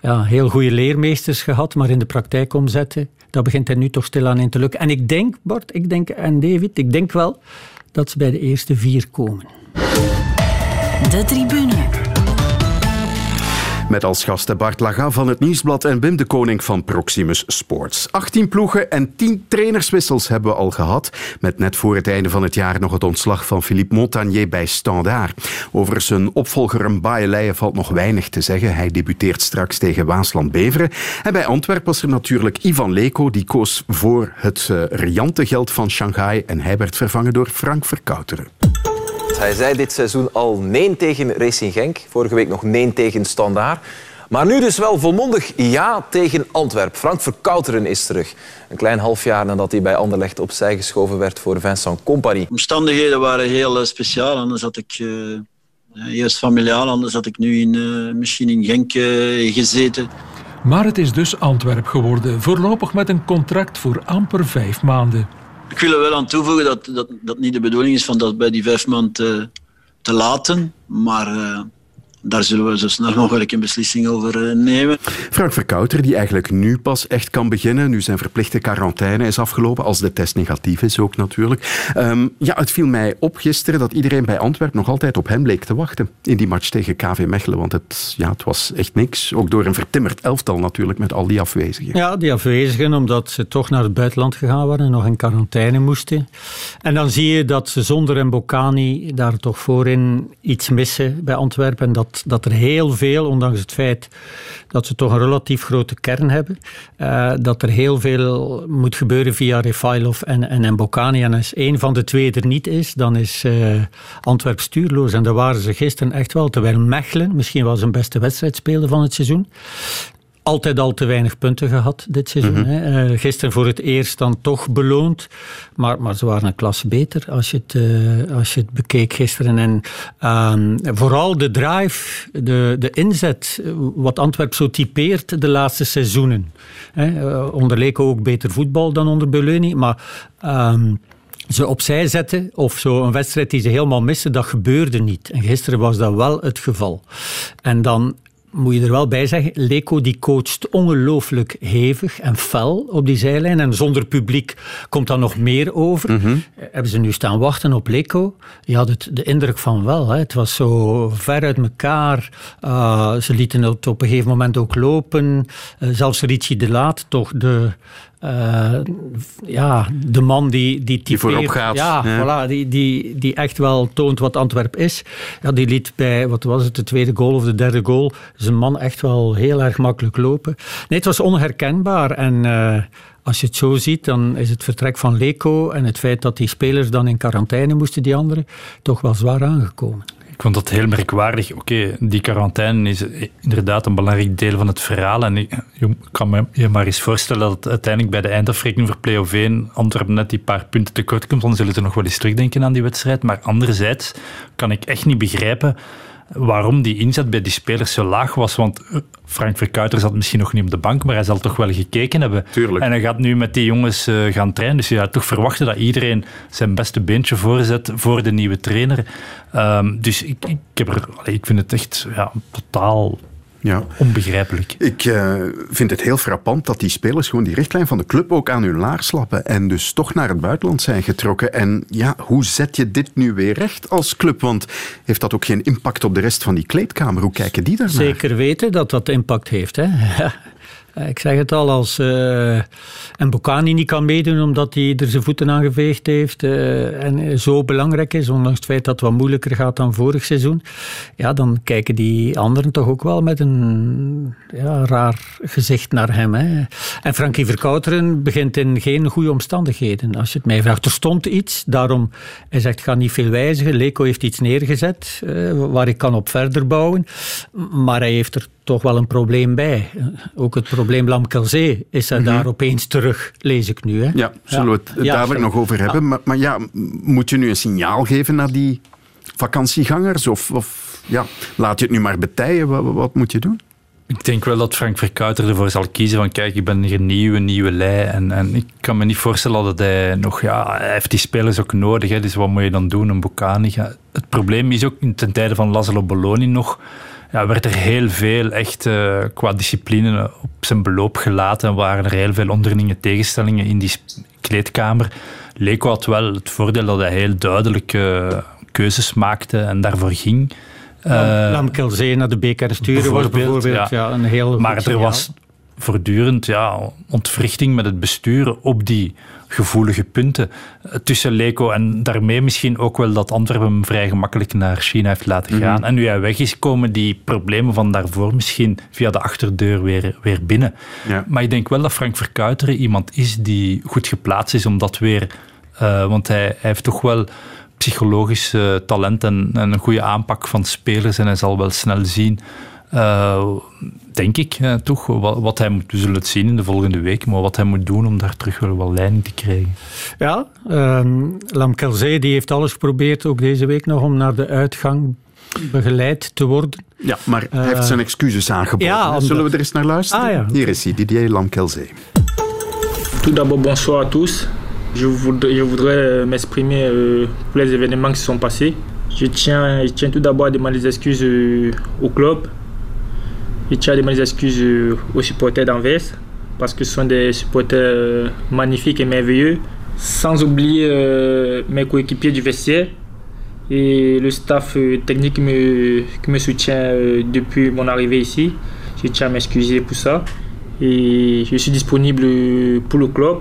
ja, heel goede leermeesters gehad, maar in de praktijk omzetten, dat begint hij nu toch stilaan in te lukken. En ik denk, Bart, ik denk, en David, ik denk wel dat ze bij de eerste vier komen. De tribune. Met als gasten Bart Laga van het Nieuwsblad en Wim de Koning van Proximus Sports. 18 ploegen en 10 trainerswissels hebben we al gehad. Met net voor het einde van het jaar nog het ontslag van Philippe Montagnier bij Standaard. Over zijn opvolger Mbaye valt nog weinig te zeggen. Hij debuteert straks tegen Waasland-Beveren. En bij Antwerpen was er natuurlijk Ivan Leko. Die koos voor het uh, riante geld van Shanghai. En hij werd vervangen door Frank Verkouteren. Hij zei dit seizoen al nee tegen Racing Genk. Vorige week nog nee tegen Standaard. Maar nu dus wel volmondig ja tegen Antwerp. Frank Verkouteren is terug. Een klein half jaar nadat hij bij Anderlecht opzij geschoven werd voor Vincent Company. De omstandigheden waren heel speciaal. Anders had ik uh, eerst familiaal, anders had ik nu in, uh, misschien in Genk uh, gezeten. Maar het is dus Antwerp geworden. Voorlopig met een contract voor amper vijf maanden. Ik wil er wel aan toevoegen dat dat, dat niet de bedoeling is van dat bij die vijf maanden te, te laten. Maar uh, daar zullen we zo snel mogelijk een beslissing over nemen. Frank Verkouter, die eigenlijk nu pas echt kan beginnen, nu zijn verplichte quarantaine is afgelopen, als de test negatief is ook natuurlijk. Um, ja, het viel mij op gisteren dat iedereen bij Antwerpen nog altijd op hem bleek te wachten in die match tegen KV Mechelen, want het, ja, het was echt niks. Ook door een vertimmerd elftal natuurlijk, met al die afwezigen. Ja, die afwezigen, omdat ze toch naar het buitenland gegaan waren en nog in quarantaine moesten. En dan zie je dat ze zonder Mbokani daar toch voorin iets missen bij Antwerpen en dat dat er heel veel, ondanks het feit dat ze toch een relatief grote kern hebben, uh, dat er heel veel moet gebeuren via Refailov en, en. En als één van de twee er niet is, dan is uh, Antwerp stuurloos. En daar waren ze gisteren echt wel. Terwijl Mechelen misschien wel zijn beste wedstrijd speelde van het seizoen altijd al te weinig punten gehad dit seizoen. Mm -hmm. uh, gisteren voor het eerst dan toch beloond. Maar, maar ze waren een klasse beter als je het, uh, als je het bekeek gisteren. En uh, vooral de drive, de, de inzet, wat Antwerp zo typeert de laatste seizoenen. Uh, onder Leko ook beter voetbal dan onder Beleuni. Maar ehm, ze opzij zetten of zo een wedstrijd die ze helemaal missen, dat gebeurde niet. En gisteren was dat wel het geval. En dan moet je er wel bij zeggen, Leco die coacht ongelooflijk hevig en fel op die zijlijn. En zonder publiek komt dan nog meer over. Mhm. Hebben ze nu staan wachten op Leco? Je had het, de indruk van wel. Hè. Het was zo ver uit elkaar. Uh, ze lieten het op een gegeven moment ook lopen. Uh, zelfs Richie de Laat, toch de uh, ja, de man die, die, die voorop gaat. Ja, ja. Voilà, die, die, die echt wel toont wat Antwerp is. Ja, die liet bij, wat was het, de tweede goal of de derde goal, zijn man echt wel heel erg makkelijk lopen. Nee, het was onherkenbaar. En uh, als je het zo ziet, dan is het vertrek van Leco en het feit dat die spelers dan in quarantaine moesten, die anderen, toch wel zwaar aangekomen. Ik vond dat heel merkwaardig. Oké, die quarantaine is inderdaad een belangrijk deel van het verhaal. En ik, je kan me je maar eens voorstellen dat uiteindelijk bij de eindafrekening voor play-off 1 Antwerpen net die paar punten tekort komt. Dan zullen ze nog wel eens terugdenken aan die wedstrijd. Maar anderzijds kan ik echt niet begrijpen waarom die inzet bij die spelers zo laag was. Want eh, Frank Verkuiter zat misschien nog niet op de bank, maar hij zal toch wel gekeken hebben. Tuurlijk. En hij gaat nu met die jongens uh, gaan trainen. Dus je gaat toch verwachten dat iedereen zijn beste beentje voorzet voor de nieuwe trainer. Um, dus ik, ik, heb er, ik vind het echt ja, totaal ja. Onbegrijpelijk. Ik uh, vind het heel frappant dat die spelers gewoon die richtlijn van de club ook aan hun laars slappen en dus toch naar het buitenland zijn getrokken. En ja, hoe zet je dit nu weer recht als club? Want heeft dat ook geen impact op de rest van die kleedkamer? Hoe kijken die daarnaar? Zeker weten dat dat impact heeft. Hè? Eh, ik zeg het al, als uh, en Bocani niet kan meedoen omdat hij er zijn voeten aan geveegd heeft uh, en zo belangrijk is, ondanks het feit dat het wat moeilijker gaat dan vorig seizoen, ja, dan kijken die anderen toch ook wel met een ja, raar gezicht naar hem. Hè. En Frankie Verkouteren begint in geen goede omstandigheden, als je het mij vraagt. Er stond iets, daarom hij zegt, ga niet veel wijzigen. Leco heeft iets neergezet waar ik kan op verder bouwen, maar hij heeft er toch wel een probleem bij. Ook het probleem Lamkelzee is er daar opeens terug, lees ik nu. Hè? Ja, zullen we het ja, dadelijk nog over hebben. Maar, maar, ja, moet je nu een signaal geven naar die vakantiegangers? Of, of ja, laat je het nu maar betijen? Wat, wat moet je doen? Ik denk wel dat Frank Verkuiter ervoor zal kiezen van kijk, ik ben hier een nieuwe lei. En, en ik kan me niet voorstellen dat hij nog... Ja, hij heeft die spelers ook nodig, hè, dus wat moet je dan doen? Een Bocani? Het probleem is ook ten tijde van Laszlo Bologna nog ja, werd er heel veel echt uh, qua discipline op zijn beloop gelaten. En waren er heel veel onderlinge tegenstellingen in die kleedkamer. Leko had wel het voordeel dat hij heel duidelijke keuzes maakte en daarvoor ging. Uh, naar de beker sturen was bijvoorbeeld ja. ja een heel Maar er was voortdurend ja, ontwrichting met het bestuur op die gevoelige punten tussen Leco en daarmee misschien ook wel dat Antwerpen vrij gemakkelijk naar China heeft laten gaan. Mhm. En nu hij weg is, komen die problemen van daarvoor misschien via de achterdeur weer, weer binnen. Ja. Maar ik denk wel dat Frank Verkuiteren iemand is die goed geplaatst is om dat weer... Uh, want hij, hij heeft toch wel psychologisch uh, talent en, en, een goede aanpak van spelers en hij zal wel snel zien uh, denk ik uh, toch, wat, wat, hij moet, we zullen het zien in de volgende week, maar wat hij moet doen om daar terug wel wat leiding te krijgen. Ja, um, Lam Kelzee die heeft alles geprobeerd, ook deze week nog, om naar de uitgang begeleid te worden. Ja, maar hij heeft zijn excuses aangeboden. Ja, Zullen we er eens naar luisteren? Ah, ja. Hier is hij, Didier Lam Kelzee. Tout d'abord, bonsoir à tous. Je voudrais, je voudrais m'exprimer euh, pour les événements qui se sont passés. Je tiens, je tiens tout d'abord à demander des excuses euh, au club, Je tiens à demander des excuses euh, aux supporters d'Anvers parce que ce sont des supporters euh, magnifiques et merveilleux. Sans oublier euh, mes coéquipiers du vestiaire et le staff technique qui me, soutient depuis mon arrivée ici. Je tiens à m'excuser pour ça. Et je suis disponible pour le club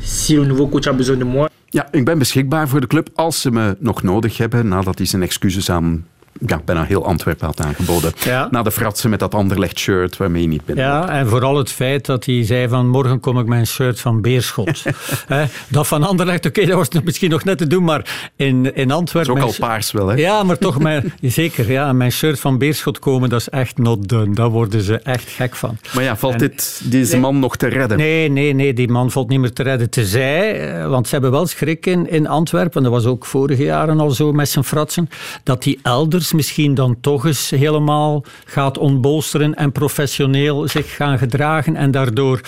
si le nouveau coach a besoin de moi. Ja, ik ben beschikbaar voor de club als ze me nog nodig hebben nadat hij zijn excuses aan ja, bijna heel Antwerpen had aangeboden. Ja. Na de fratsen met dat anderlecht shirt waarmee je niet bent. Ja, en vooral het feit dat hij zei van morgen kom ik mijn shirt van Beerschot. dat van Anderlecht, oké, dat was misschien nog net te doen, maar in, in Antwerpen... Dat is ook al paars wel, hè? Ja, maar toch, mijn, zeker, ja, mijn shirt van Beerschot komen, dat is echt not done. Daar worden ze echt gek van. Maar ja, valt dit, deze man nog te redden? Nee, nee, nee, die man valt niet meer te redden. Tezij, eh, want ze hebben wel schrik in, in Antwerpen, dat was ook vorige jaren al zo met zijn fratsen, dat die elders misschien dan toch eens helemaal gaat ontbolsteren en professioneel zich gaan gedragen. En daardoor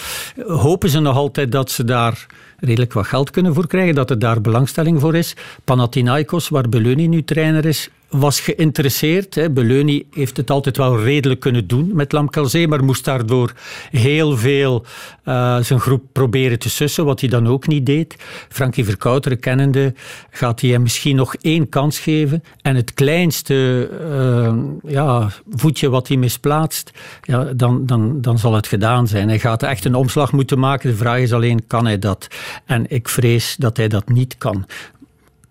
hopen ze nog altijd dat ze daar redelijk wat geld kunnen voor krijgen, dat er daar belangstelling voor is. Panathinaikos, waar Beluni nu trainer is, was geïnteresseerd. Hè. Heeft het altijd wel redelijk kunnen doen met Lamkelzee, maar moest daardoor heel veel uh, zijn groep proberen te sussen, wat hij dan ook niet deed. Frankie Verkouteren kennende gaat hij hem misschien nog één kans geven en het kleinste uh, ja, voetje wat hij misplaatst, ja, dan, dan, dan zal het gedaan zijn. Hij gaat echt een omslag moeten maken. De vraag is alleen, kan hij dat? En ik vrees dat hij dat niet kan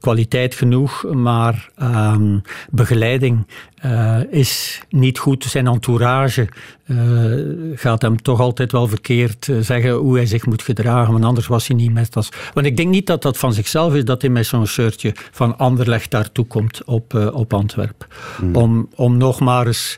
kwaliteit genoeg, maar um, begeleiding uh, is niet goed. Zijn entourage uh, gaat hem toch altijd wel verkeerd uh, zeggen hoe hij zich moet gedragen, want anders was hij niet met als. Want ik denk niet dat dat van zichzelf is dat hij met zo'n shirtje van Anderlecht daartoe komt op, op Antwerpen. Mm. Om, om nog maar eens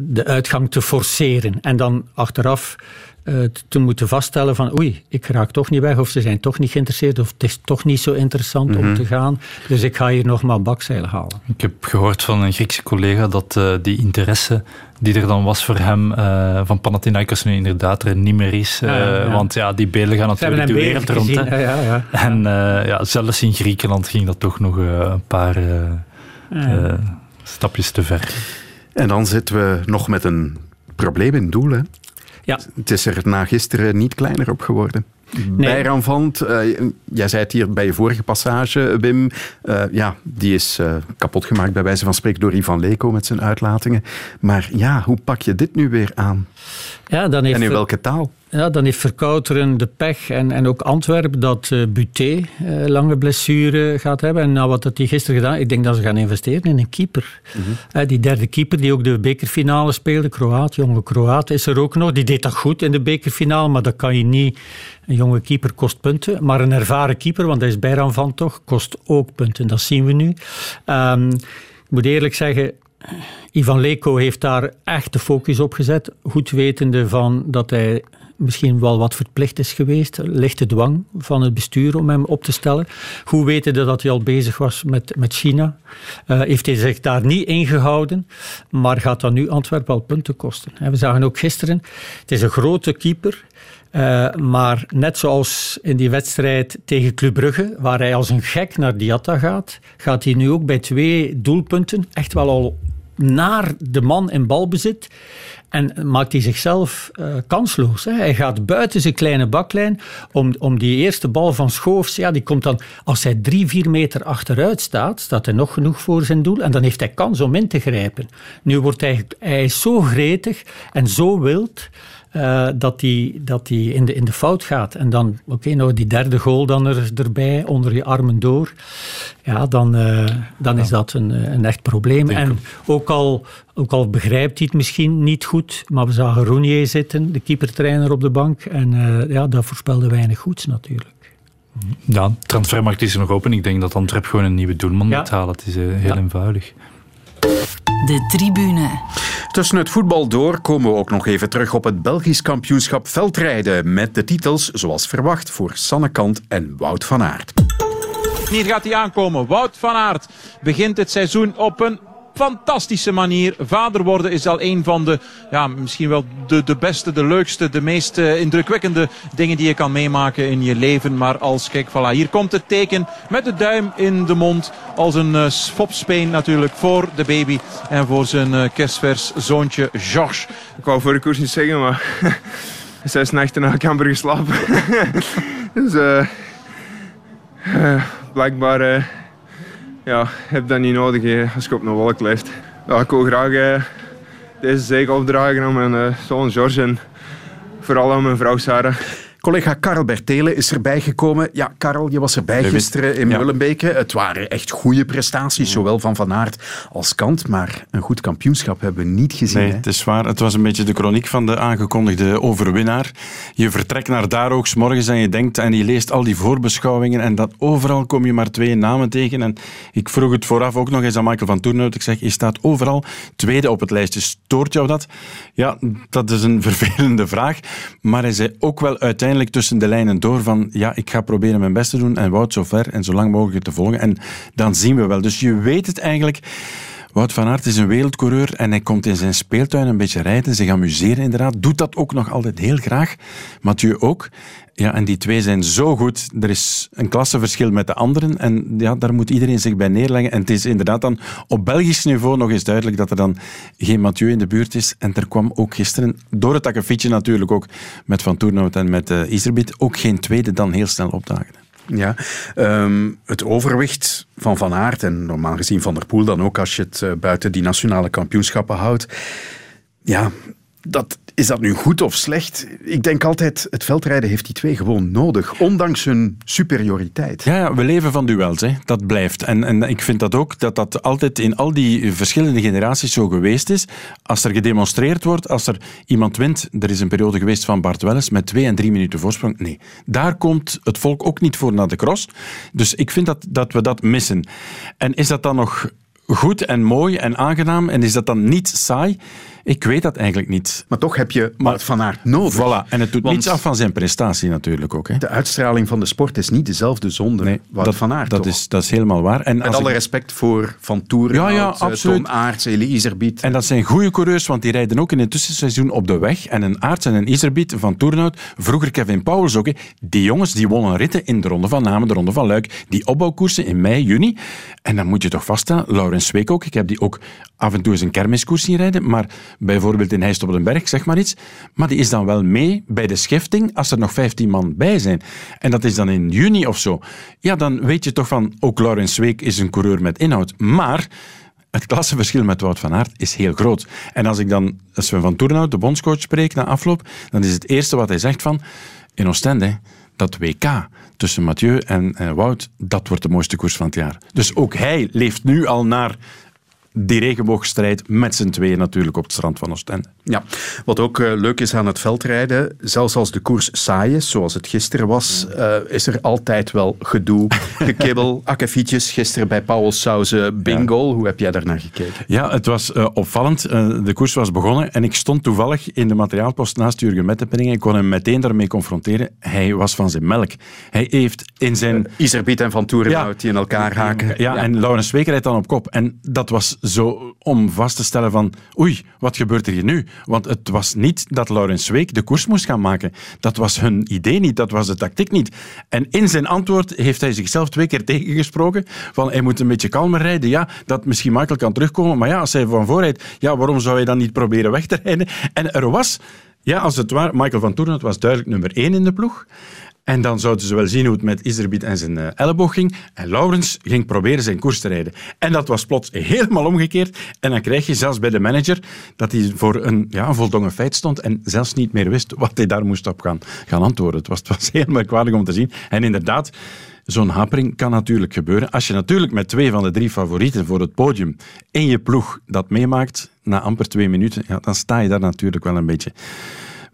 de uitgang te forceren en dan achteraf uh, te moeten vaststellen van oei, ik raak toch niet weg of ze zijn toch niet geïnteresseerd of het is toch niet zo interessant mm -hmm. om Mhm. te gaan. Dus ik ga hier nog maar bakzeilen halen. Ik heb gehoord van een Griekse collega dat uh, die interesse die er dan was voor hem uh, van Panathinaikos nu inderdaad er niet meer is. Ja, ja. Want ja, die beelden gaan natuurlijk de wereld rond. Ja, ja, en ja, zelfs in Griekenland ging dat toch nog een paar stapjes te ver. En dan zitten we nog met een probleem in het doel, hè? Ja. Het is er na gisteren niet kleiner op geworden. Nee. Vant, uh, jij zei het hier bij je vorige passage, Wim. Uh, ja, die is uh, kapot gemaakt bij wijze van spreken door Ivan Leko met zijn uitlatingen. Maar ja, hoe pak je dit nu weer aan? Ja, dan heeft en in welke taal? Ja, dan heeft Verkouteren de pech en, en ook Antwerpen dat uh, Buté uh, lange blessure gaat hebben. En nou, wat had hij gisteren gedaan? Ik denk dat ze gaan investeren in een keeper. Mm -hmm. uh, die derde keeper die ook de bekerfinale speelde, Kroaat, jonge Kroaat, is er ook nog. Die deed dat goed in de bekerfinale, maar dat kan je niet. Een jonge keeper kost punten, maar een ervaren keeper, want hij is Bijran van toch, kost ook punten. Dat zien we nu. Um, ik moet eerlijk zeggen, Ivan Leko heeft daar echt de focus op gezet. Goed wetende van dat hij misschien wel wat verplicht is geweest. Lichte dwang van het bestuur om hem op te stellen. Goed wetende dat hij al bezig was met, met China. Uh, heeft hij zich daar niet ingehouden. Maar gaat dat nu Antwerpen wel punten kosten. We zagen ook gisteren, het is een grote keeper. Uh, maar net zoals in die wedstrijd tegen Club Brugge, waar hij als een gek naar Diatta gaat, gaat hij nu ook bij twee doelpunten echt wel al naar de man in balbezit. En maakt hij zichzelf uh, kansloos. Hè. Hij gaat buiten zijn kleine baklijn om, om die eerste bal van Schoofs. Ja, die komt dan, als hij drie, vier meter achteruit staat, staat hij nog genoeg voor zijn doel. En dan heeft hij kans om in te grijpen. Nu wordt hij, hij is zo gretig en zo wild. Uh, dat hij dat die in, de, in de fout gaat. En dan, oké, okay, nou die derde goal dan er, erbij, onder je armen door. Ja, dan, uh, dan is dat een, een echt probleem. En ook al, ook al begrijpt hij het misschien niet goed, maar we zagen Roenier zitten, de keepertrainer op de bank. En uh, ja, dat voorspelde weinig goeds natuurlijk. Ja, de transfermarkt is er nog open. Ik denk dat Antwerp gewoon een nieuwe doelman ja. moet halen. Het is heel ja. eenvoudig. De tribune. Tussen het voetbal door komen we ook nog even terug op het Belgisch kampioenschap veldrijden. Met de titels zoals verwacht voor Sanne Kant en Wout van Aert. Hier gaat hij aankomen. Wout van Aert begint het seizoen op een fantastische manier. Vader worden is al een van de, ja, misschien wel de, de beste, de leukste, de meest uh, indrukwekkende dingen die je kan meemaken in je leven. Maar als, kijk, voilà, hier komt het teken met de duim in de mond. Als een uh, fopspeen natuurlijk voor de baby en voor zijn uh, kerstvers zoontje Georges. Ik wou voor de koers niet zeggen, maar zes nachten na Camber geslapen. dus blijkbaar ja, heb dat niet nodig he, als je op een wolk leeft. Ik wil graag eh, deze zege opdragen aan mijn uh, zoon George en vooral aan mijn vrouw Sarah. Collega Karel Bertelen is erbij gekomen. Ja, Karel, je was erbij gisteren in ja. Mullenbeke. Het waren echt goede prestaties, zowel van Van Aert als Kant. Maar een goed kampioenschap hebben we niet gezien. Nee, hè? het is waar. Het was een beetje de chroniek van de aangekondigde overwinnaar. Je vertrekt naar daar ook 's morgens en je denkt en je leest al die voorbeschouwingen en dat overal kom je maar twee namen tegen. En ik vroeg het vooraf ook nog eens aan Michael van Toernout. Ik zeg, je staat overal tweede op het lijstje. Stoort jou dat? Ja, dat is een vervelende vraag. Maar hij zei ook wel uiteindelijk tussen de lijnen door van ja, ik ga proberen mijn best te doen en Wout zo ver en zo lang mogelijk te volgen. En dan zien we wel. Dus je weet het eigenlijk Wout van Aert is een wereldcoureur en hij komt in zijn speeltuin een beetje rijden, zich amuseren inderdaad. Doet dat ook nog altijd heel graag. Mathieu ook. Ja, en die twee zijn zo goed. Er is een klassenverschil met de anderen en ja, daar moet iedereen zich bij neerleggen. En het is inderdaad dan op Belgisch niveau nog eens duidelijk dat er dan geen Mathieu in de buurt is. En er kwam ook gisteren, door het akkefietje natuurlijk ook, met Van Toernout en met uh, Iserbiet, ook geen tweede dan heel snel opdagen. Ja, um, het overwicht van Van Aert en normaal gezien Van der Poel dan ook als je het uh, buiten die nationale kampioenschappen houdt. Ja, dat is dat nu goed of slecht? Ik denk altijd, het veldrijden heeft die twee gewoon nodig, ondanks hun superioriteit. Ja, ja we leven van duels, hè. dat blijft. En, en ik vind dat ook, dat dat altijd in al die verschillende generaties zo geweest is. Als er gedemonstreerd wordt, als er iemand wint, er is een periode geweest van Bart Welles met twee en drie minuten voorsprong. Nee, daar komt het volk ook niet voor naar de cross. Dus ik vind dat, dat we dat missen. En is dat dan nog goed en mooi en aangenaam en is dat dan niet saai? Ik weet dat eigenlijk niet. Maar toch heb je maar, Van Aert nodig. Voilà. En het doet niets af van zijn prestatie natuurlijk ook. Hè. De uitstraling van de sport is niet dezelfde zonder nee, dat, Van Aert. Dat is, dat is helemaal waar. En Met alle ik... respect voor Van Toeren, ja, ja, absoluut. Tom Aerts, Elie Iserbiet. En dat zijn goede coureurs, want die rijden ook in het tussenseizoen op de weg. En een Aerts en een Iserbiet van Toerenhout, vroeger Kevin Pauwels ook. Hè. Die jongens die wonnen ritten in de Ronde van Namen, de Ronde van Luik. Die opbouwkoersen in mei, juni. En dan moet je toch vaststellen, Laurens Week ook. Ik heb die ook af en toe eens een kermiskoers zien rijden. Maar bijvoorbeeld in Heist op den Berg, zeg maar iets. Maar die is dan wel mee bij de schifting als er nog 15 man bij zijn. En dat is dan in juni of zo. Ja, dan weet je toch van, ook Laurens Week is een coureur met inhoud. Maar het klassenverschil met Wout van Aert is heel groot. En als ik dan, we van Toernout, de bondscoach, spreek na afloop, dan is het eerste wat hij zegt van, in Oostende, dat WK tussen Mathieu en uh, Wout, dat wordt de mooiste koers van het jaar. Dus ook hij leeft nu al naar die regenboogstrijd met z'n tweeën natuurlijk op het strand van Oostende. Ja, wat ook uh, leuk is aan het veldrijden, zelfs als de koers saai is, zoals het gisteren was, uh, is er altijd wel gedoe, gekibbel, akkefietjes. Gisteren bij Paul Sauze bingo. Ja. Hoe heb jij daar naar gekeken? Ja, het was uh, opvallend. de koers was begonnen en ik stond toevallig in de materiaalpost naast Jurgen Mettepenning. Ik kon hem meteen daarmee confronteren. Hij was van zijn melk. Hij heeft in zijn... Iserbiet en Van Toerenhout ja. die in elkaar haken. Ja, ja. en Laurens Weker rijdt dan op kop. En dat was zo om vast te stellen van oei, wat gebeurt er hier nu? Want het was niet dat Laurens Week de koers moest gaan maken. Dat was hun idee niet, dat was de tactiek niet. En in zijn antwoord heeft hij zichzelf twee keer tegengesproken van hij moet een beetje kalmer rijden. Ja, dat misschien Michael kan terugkomen, maar ja, als hij van voorrijdt, ja, waarom zou hij dan niet proberen weg te rijden? En er was... Ja, als het ware, Michael van Toorn was duidelijk nummer één in de ploeg. En dan zouden ze wel zien hoe het met Iserbiet en zijn uh, elleboog ging. En Laurens ging proberen zijn koers te rijden. En dat was plots helemaal omgekeerd. En dan krijg je zelfs bij de manager dat hij voor een, ja, voldongen feit stond en zelfs niet meer wist wat hij daar moest op gaan, gaan antwoorden. Het was, het was heel merkwaardig om te zien. En inderdaad, zo'n hapering kan natuurlijk gebeuren. Als je natuurlijk met twee van de drie favorieten voor het podium in je ploeg dat meemaakt, na amper twee minuten, ja, dan sta je daar natuurlijk wel een beetje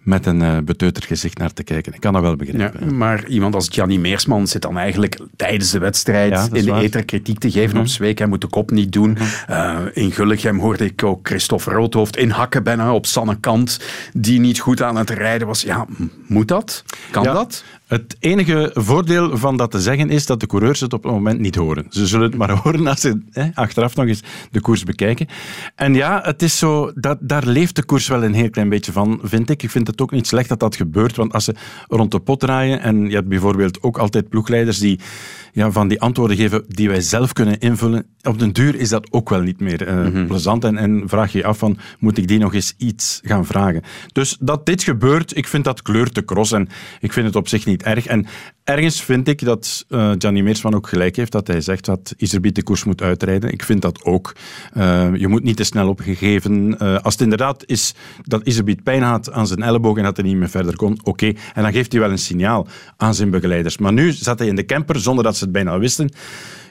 met een uh, beteuterd gezicht naar te kijken. Ik kan dat wel begrijpen. Ja, maar iemand als Gianni Meersman zit dan eigenlijk tijdens de wedstrijd in de eter kritiek te geven mm op Zweek. Hij moet de kop niet doen. Mm uh, in Gulligem hoorde ik ook Christophe Roodhoofd inhakken bijna op Sanne Kant, die niet goed aan het rijden was. Ja, moet dat? Kan dat? Het enige voordeel van dat te zeggen is dat de coureurs het op het moment niet horen. Ze zullen het maar horen als ze hè, achteraf nog eens de koers bekijken. En ja, het is zo, dat, daar leeft de koers wel een heel klein beetje van, vind ik. Ik vind het ook niet slecht dat dat gebeurt, want als ze rond de pot draaien, en je hebt bijvoorbeeld ook altijd ploegleiders die ja, van die antwoorden geven die wij zelf kunnen invullen, op den duur is dat ook wel niet meer uh, plezant. En, en vraag je je af van, moet ik die nog eens iets gaan vragen? Dus dat dit gebeurt, ik vind dat kleurt de cross en ik vind het op zich niet erg. En ergens vind ik dat uh, Gianni Meersman ook gelijk heeft, dat hij zegt dat Iserbiet de koers moet uitrijden. Ik vind dat ook. Uh, je moet niet te snel opgegeven. als het inderdaad is dat Iserbiet pijn had aan zijn elleboog en dat hij niet meer verder kon, oké. En dan geeft hij wel een signaal aan zijn begeleiders. Maar nu zat hij in de camper zonder dat ze het bijna wisten.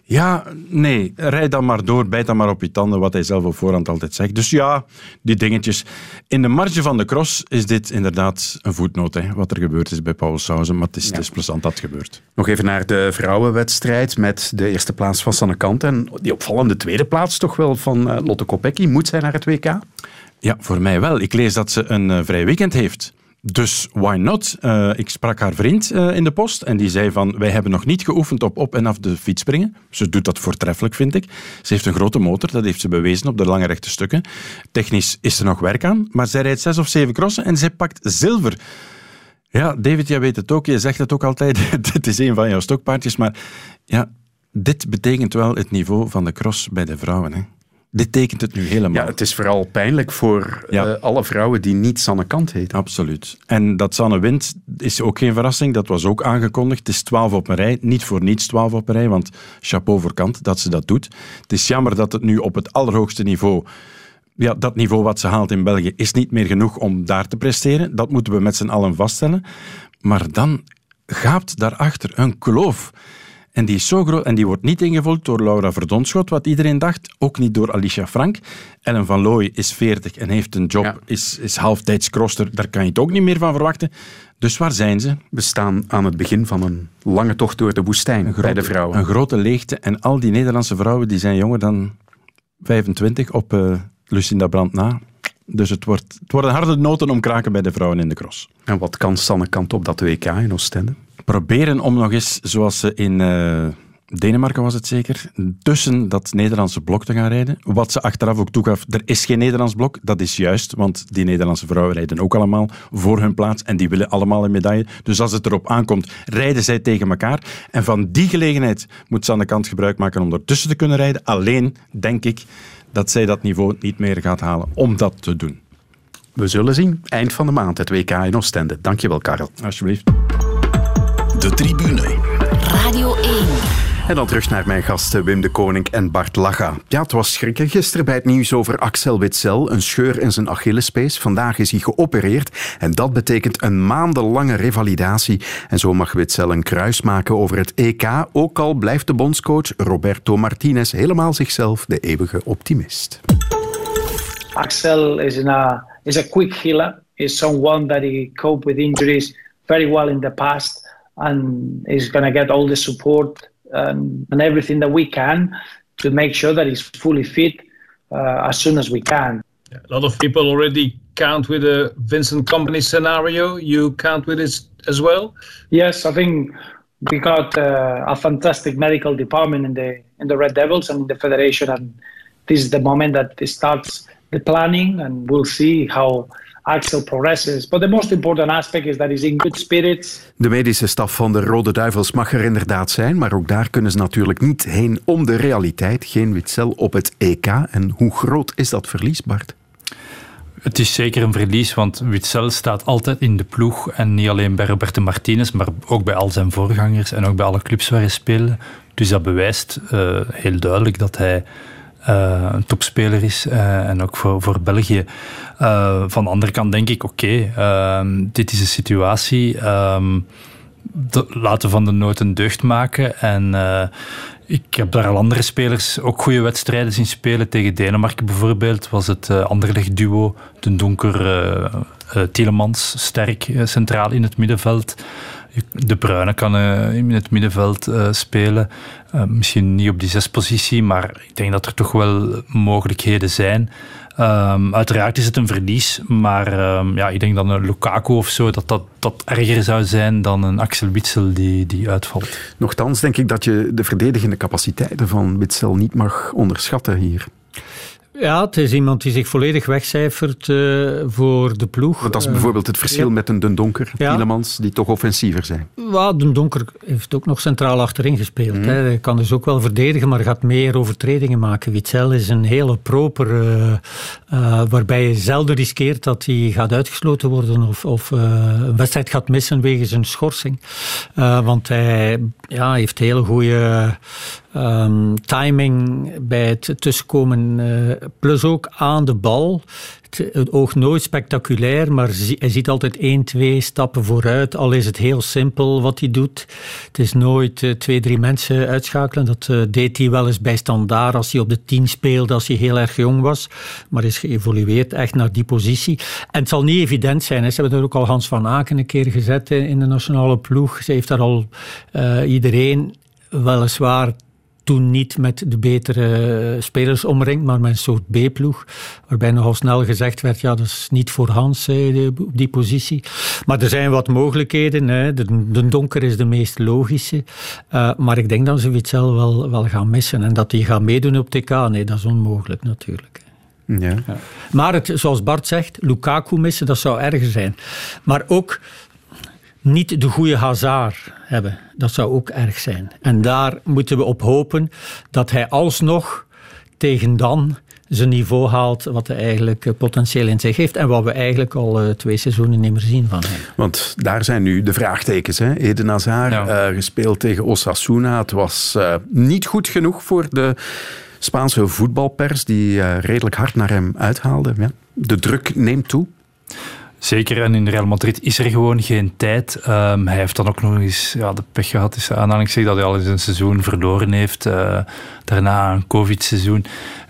Ja, nee, rijd dan maar door, bijt dan maar op je tanden, wat hij zelf op voorhand altijd zegt. Dus ja, die dingetjes. In de marge van de cross is dit inderdaad een voetnoot, hè, wat er gebeurd is bij Paul Sauzen, maar het is, het is plezant dat het gebeurt. Nog even naar de vrouwenwedstrijd met de eerste plaats van Sanne Kant en die opvallende tweede plaats toch wel van uh, Lotte Kopecky. Moet zij naar het WK? Ja, voor mij wel. Ik lees dat ze een uh, vrij weekend heeft. Dus why not? Uh, ik sprak haar vriend uh, in de post en die zei van wij hebben nog niet geoefend op op en af de fiets springen. Ze doet dat voortreffelijk, vind ik. Ze heeft een grote motor, dat heeft ze bewezen op de lange rechte stukken. Technisch is er nog werk aan, maar zij rijdt zes of zeven crossen en zij pakt zilver. Ja, David, jij weet het ook, je zegt het ook altijd, dit is een van jouw stokpaardjes, maar ja, dit betekent wel het niveau van de cross bij de vrouwen. Hè. Dit tekent het nu helemaal. Ja, het is vooral pijnlijk voor uh, alle vrouwen die niet Sanne Kant heten. Absoluut. En dat Sanne wint is ook geen verrassing. Dat was ook aangekondigd. Het is 12 op een rij. Niet voor niets 12 op een rij, want chapeau voor Kant dat ze dat doet. Het is jammer dat het nu op het allerhoogste niveau ja, dat niveau wat ze haalt in België is niet meer genoeg om daar te presteren. Dat moeten we met z'n allen vaststellen. Maar dan gaapt daarachter een kloof. En die is zo groot en die wordt niet ingevuld door Laura Verdonschot, wat iedereen dacht. Ook niet door Alicia Frank. Ellen van Looy is 40 en heeft een job, is, is halftijds crosser. Daar kan je het ook niet meer van verwachten. Dus waar zijn ze? We staan aan het begin van een lange tocht door de woestijn bij de vrouwen. Een grote leegte. En al die Nederlandse vrouwen die zijn jonger dan 25 op uh, Lucinda Brandt na. Dus het, wordt, het worden harde noten om kraken bij de vrouwen in de cross. En wat kan Sanne Kant op dat WK in Oostende? Proberen om nog eens, zoals ze in uh, Denemarken was het zeker, tussen dat Nederlandse blok te gaan rijden. Wat ze achteraf ook toegaf, er is geen Nederlands blok. Dat is juist, want die Nederlandse vrouwen rijden ook allemaal voor hun plaats en die willen allemaal een medaille. Dus als het erop aankomt, rijden zij tegen elkaar. En van die gelegenheid moet Sanne Kant gebruik maken om ertussen te kunnen rijden. Alleen denk ik dat zij dat niveau niet meer gaat halen om dat te doen. We zullen zien. Eind van de maand het WK in Oostende. Dankjewel, Karel. Alsjeblieft. De tribune. Radio 1. En dan terug naar mijn gasten Wim de Koning en Bart Laga. Ja, het was schrikken gisteren bij het nieuws over Axel Witsel. Een scheur in zijn Achillespees. Vandaag is hij geopereerd. En dat betekent een maandenlange revalidatie. En zo mag Witsel een kruis maken over het EK. Ook al blijft de bondscoach Roberto Martinez helemaal zichzelf de eeuwige optimist. Axel is a, is a quick healer. Is someone that he cope with injuries very well in the past. And he's going to get all the support and, and, everything that we can to make sure that he's fully fit uh, as soon as we can. A lot of people already count with a Vincent Company scenario. You count with it as well? Yes, I think we got uh, a fantastic medical department in the in the Red Devils and in the federation, and this is the moment that it starts the planning, and we'll see how Axel progresses. But the most important aspect is that he's in good spirits. De medische staf van de Rode Duivels mag er inderdaad zijn, maar ook daar kunnen ze natuurlijk niet heen om de realiteit. Geen Witzel op het EK. En hoe groot is dat verlies, Bart? Het is zeker een verlies, want Witzel staat altijd in de ploeg. En niet alleen bij Roberto Martinez, maar ook bij al zijn voorgangers en ook bij alle clubs waar hij speelde. Dus dat bewijst uh, heel duidelijk dat hij uh, een topspeler is uh, en ook voor, voor België. Uh, van de andere kant denk ik, oké, okay, dit is een situatie. laten we van de nood een deugd maken. En ik heb daar al andere spelers ook goede wedstrijden zien spelen. Tegen Denemarken bijvoorbeeld was het Anderlecht duo, donker Tielemans, sterk centraal in het middenveld. De Bruyne kan uh, in het middenveld uh, spelen. Uh, misschien niet op die zespositie, maar ik denk dat er toch wel mogelijkheden zijn. Um, uiteraard is het een verlies, maar um, ja, ik denk dat een Lukaku of zo dat, dat, dat erger zou zijn dan een Axel Witsel die, die uitvalt. Nochtans denk ik dat je de verdedigende capaciteiten van Witsel niet mag onderschatten hier. Ja, het is iemand die zich volledig wegcijfert uh, voor de ploeg. Want dat is bijvoorbeeld het verschil ja. met een Den Donker, ja. Tielemans, die toch offensiever zijn. Ja, Den Donker heeft ook nog centraal achterin gespeeld. Mm. Hè. Hij kan dus ook wel verdedigen, maar gaat meer overtredingen maken. Witzel is een hele proper, uh, uh, waarbij je zelden riskeert dat hij gaat uitgesloten worden of, of een wedstrijd gaat missen wegens een schorsing. want hij ja, heeft hele goede um, timing bij het tussenkomen. Uh, plus ook aan de bal. Het, oogt nooit spectaculair, maar hij ziet altijd één, twee stappen vooruit. Al is het heel simpel wat hij doet. Het is nooit uh, twee, drie mensen uitschakelen. Dat uh, deed hij wel eens bij standaard als hij op de tien speelde, als hij heel erg jong was. Maar is geëvolueerd echt naar die positie. En het zal niet evident zijn. Hè. Ze hebben er ook al Hans van Aken een keer gezet in de nationale ploeg. Ze heeft daar al iedereen weliswaar toen niet met de betere spelers omringd, maar met een soort B-ploeg. Waarbij nogal snel gezegd werd, ja, dat is niet voor Hans op die positie. Maar er zijn wat mogelijkheden. Hè. De, de donker is de meest logische. Uh, maar ik denk dat ze Witzel wel, wel gaan missen. En dat hij gaat meedoen op TK, nee, dat is onmogelijk natuurlijk. Ja. Maar het, zoals Bart zegt, Lukaku missen, dat zou erger zijn. Maar ook niet de goede Hazard hebben. Dat zou ook erg zijn. En daar moeten we op hopen dat hij alsnog tegen dan zijn niveau haalt wat hij eigenlijk eh, potentieel in zich heeft en wat we eigenlijk al uh, twee seizoenen niet meer zien van hem. Want daar zijn nu de vraagtekens. Hè? Eden Hazard, ja. uh, gespeeld tegen Osasuna. Het was uh, niet goed genoeg voor de Spaanse voetbalpers die redelijk hard naar hem uithaalde. Ja. De druk neemt toe. Zeker, en in Real Madrid is er gewoon geen tijd. Um, hij heeft dan ook nog eens ja, de pech gehad, is aanhalingszeg, dat hij al eens een seizoen verloren heeft. Uh, daarna een covid-seizoen.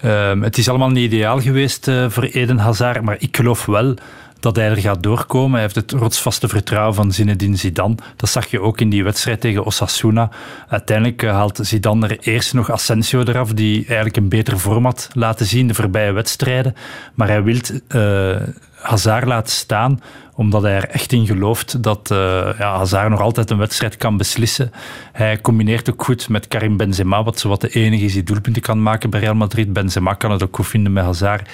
Um, het is allemaal niet ideaal geweest uh, voor Eden Hazard, maar ik geloof wel dat hij er gaat doorkomen. Hij heeft het rotsvaste vertrouwen van Zinedine Zidane. Dat zag je ook in die wedstrijd tegen Osasuna. Uiteindelijk eh, haalt Zidane er eerst nog Asensio eraf, die eigenlijk een beter vorm had laten zien de voorbije wedstrijden. Maar hij wil Hazard laten staan, omdat hij er echt in gelooft dat uh, ja, Hazard nog altijd een wedstrijd kan beslissen. Hij combineert ook goed met Karim Benzema, wat zowat de enige is die doelpunten kan maken bij Real Madrid. Benzema kan het ook goed vinden met Hazard.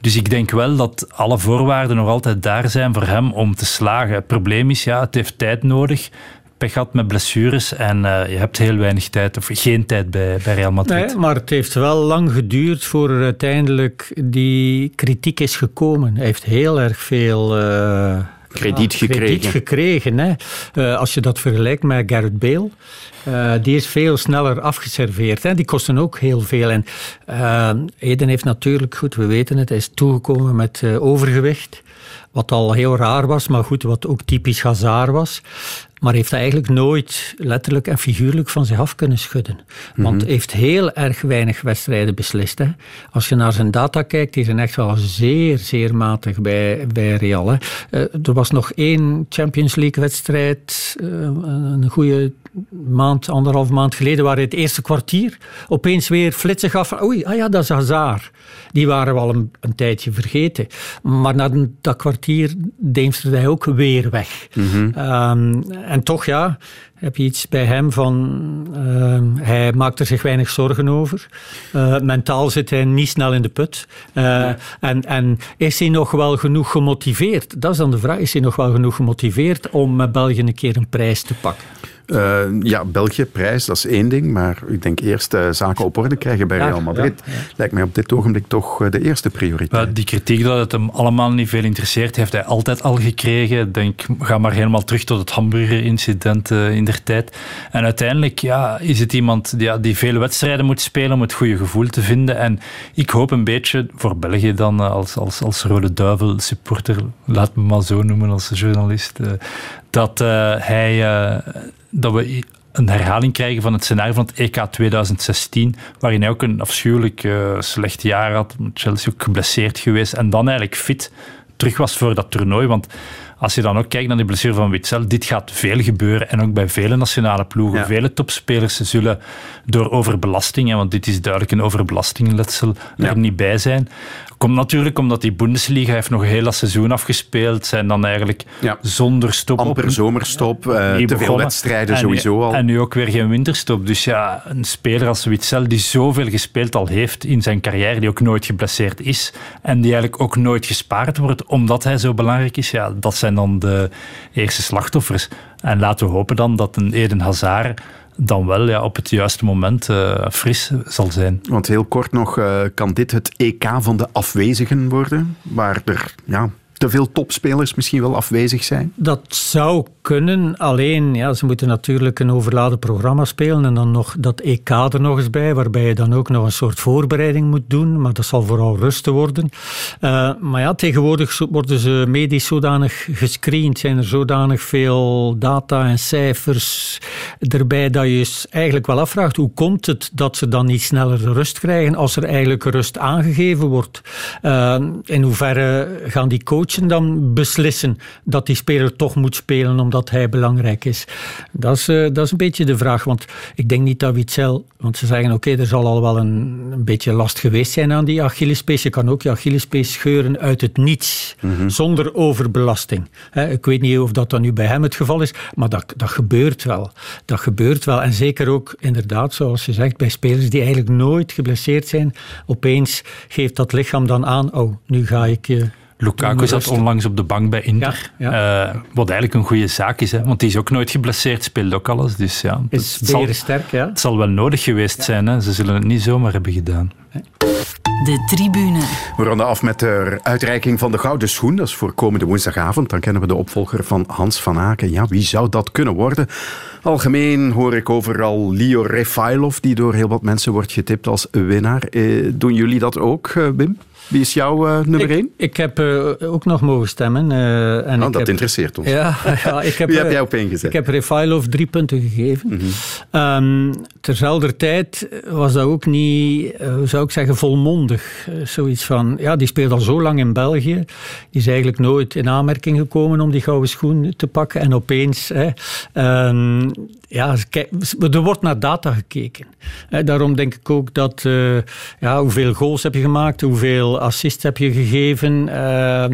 Dus ik denk wel dat alle voorwaarden nog altijd daar zijn voor hem om te slagen. Het probleem is, ja, het heeft tijd nodig pech gehad met blessures en uh, je hebt heel weinig tijd of geen tijd bij, bij Real Madrid. Nee, maar het heeft wel lang geduurd voor er uiteindelijk die kritiek is gekomen. Hij heeft heel erg veel... Uh, krediet ja, gekregen. Krediet gekregen hè. Uh, als je dat vergelijkt met Gareth Bale, uh, die is veel sneller afgeserveerd. Hè. Die kosten ook heel veel. En uh, Eden heeft natuurlijk, goed, we weten het, hij is toegekomen met overgewicht. Wat al heel raar was, maar goed, wat ook typisch Hazard was. Maar heeft eigenlijk nooit letterlijk en figuurlijk van zich af kunnen schudden. Want Mhm. heeft heel erg weinig wedstrijden beslist. Hè. Als je naar zijn data kijkt, die zijn echt wel zeer, zeer matig bij, bij Real. Hè. Uh, er was nog één Champions League wedstrijd, uh, een goede maand, anderhalf maand geleden, waar hij het eerste kwartier opeens weer flitsen gaf van oei, ah ja, dat is Hazard. Die waren we al een, een tijdje vergeten. Maar na dat kwartier deemsterde hij ook weer weg. Mhm. Mm -hmm. um, en toch, ja, heb je iets bij hem van... Uh, hij maakt er zich weinig zorgen over. Uh, mentaal zit hij niet snel in de put. Uh, ja. en, en is hij nog wel genoeg gemotiveerd? Dat is dan de vraag. Is hij nog wel genoeg gemotiveerd om met België een keer een prijs te pakken? Uh, ja, België, prijs, dat is één ding. Maar ik denk eerst uh, zaken op orde krijgen bij Real Madrid. Ja, ja. Lijkt mij op dit ogenblik toch uh, de eerste prioriteit. die kritiek dat het hem allemaal niet veel interesseert, heeft hij altijd al gekregen. Denk, ga maar helemaal terug tot het hamburger-incident in der tijd. En uiteindelijk ja, is het iemand die, ja, die veel wedstrijden moet spelen om het goede gevoel te vinden. En ik hoop een beetje, voor België dan, als, als, als Rode Duivel supporter, laat me maar zo noemen als journalist, dat hij dat we een herhaling krijgen van het scenario van het EK 2016, waarin hij ook een afschuwelijk uh, slecht jaar had, Chelsea ook geblesseerd geweest en dan eigenlijk fit terug was voor dat toernooi. Want als je dan ook kijkt naar die blessure van Witzel, dit gaat veel gebeuren en ook bij vele nationale ploegen. Ja. Vele topspelers zullen door overbelasting, want dit is duidelijk een overbelastingletsel, ja. er niet bij zijn. Komt natuurlijk omdat die Bundesliga heeft nog een heel seizoen afgespeeld, zijn dan eigenlijk ja. zonder stop Amper op zomerstop, uh, te veel wedstrijden en sowieso al. En nu ook weer geen winterstop. Dus ja, een speler als Witzel die zoveel gespeeld al heeft in zijn carrière, die ook nooit geblesseerd is en die eigenlijk ook nooit gespaard wordt omdat hij zo belangrijk is, ja, dat zijn dan de eerste slachtoffers. En laten we hopen dan dat een Eden Hazard dan wel ja, op het juiste moment uh, fris zal zijn. Want heel kort nog, uh, kan dit het EK van de afwezigen worden? Waar er ja, te veel topspelers misschien wel afwezig zijn? Dat zou kunnen, alleen ja, ze moeten natuurlijk een overladen programma spelen en dan nog dat EK er nog eens bij, waarbij je dan ook nog een soort voorbereiding moet doen, maar dat zal vooral rusten worden. Uh, maar ja, tegenwoordig worden ze medisch zodanig gescreend, zijn er zodanig veel data en cijfers erbij dat je je eigenlijk wel afvraagt, hoe komt het dat ze dan niet sneller rust krijgen als er eigenlijk rust aangegeven wordt? Uh, in hoeverre gaan die coaches coachen dan beslissen dat die speler toch moet spelen omdat hij belangrijk is? Dat is, uh, dat is een beetje de vraag. Want ik denk niet dat Witzel... Want ze zeggen, oké, er zal al wel een, een, beetje last geweest zijn aan die Achillespees. Je kan ook je Achillespees scheuren uit het niets. Mhm. Zonder overbelasting. He, ik weet niet of dat dan nu bij hem het geval is. Maar dat, dat gebeurt wel. Dat gebeurt wel. En zeker ook, inderdaad, zoals je zegt, bij spelers die eigenlijk nooit geblesseerd zijn. Opeens geeft dat lichaam dan aan, oh, nu ga ik... Uh, Lukaku zat onlangs op de bank bij Inter. Ja, Uh, wat eigenlijk een goede zaak is, hè, want die is ook nooit geblesseerd, speelt ook alles. Dus ja, is het, zal, sterk, ja. het zal wel nodig geweest zijn. Hè. Ze zullen het niet zomaar hebben gedaan. De tribune. We ronden af met de uitreiking van de Gouden Schoen. Dat is voor komende woensdagavond. Dan kennen we de opvolger van Hans van Aken. Ja, wie zou dat kunnen worden? Algemeen hoor ik overal Leo Refailov, die door heel wat mensen wordt getipt als winnaar. Eh, doen jullie dat ook, eh, Wim? Wie is jouw uh, nummer ik, 1? Ik heb uh, ook nog mogen stemmen. Uh, en oh, ik dat heb, interesseert ons. Ja, ja, ik heb, Wie heb jij op ingezet? Ik heb Refailov drie punten gegeven. Mm -hmm. um, terzelfde tijd was dat ook niet, hoe zou ik zeggen, volmondig. zoiets van, ja, die speelt al zo lang in België. Die is eigenlijk nooit in aanmerking gekomen om die gouden schoen te pakken. En opeens, hè, um, ja, er wordt naar data gekeken. Daarom denk ik ook dat, ja, hoeveel goals heb je gemaakt, hoeveel assist heb je gegeven. Uh,